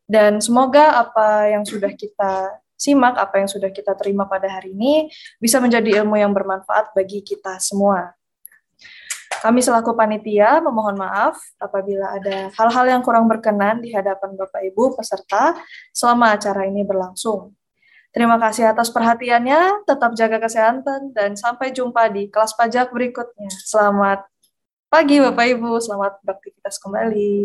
Dan semoga apa yang sudah kita simak apa yang sudah kita terima pada hari ini bisa menjadi ilmu yang bermanfaat bagi kita semua. Kami selaku panitia memohon maaf apabila ada hal-hal yang kurang berkenan di hadapan Bapak Ibu peserta selama acara ini berlangsung. Terima kasih atas perhatiannya, tetap jaga kesehatan, dan sampai jumpa di kelas pajak berikutnya. Selamat pagi Bapak Ibu, selamat beraktivitas kembali.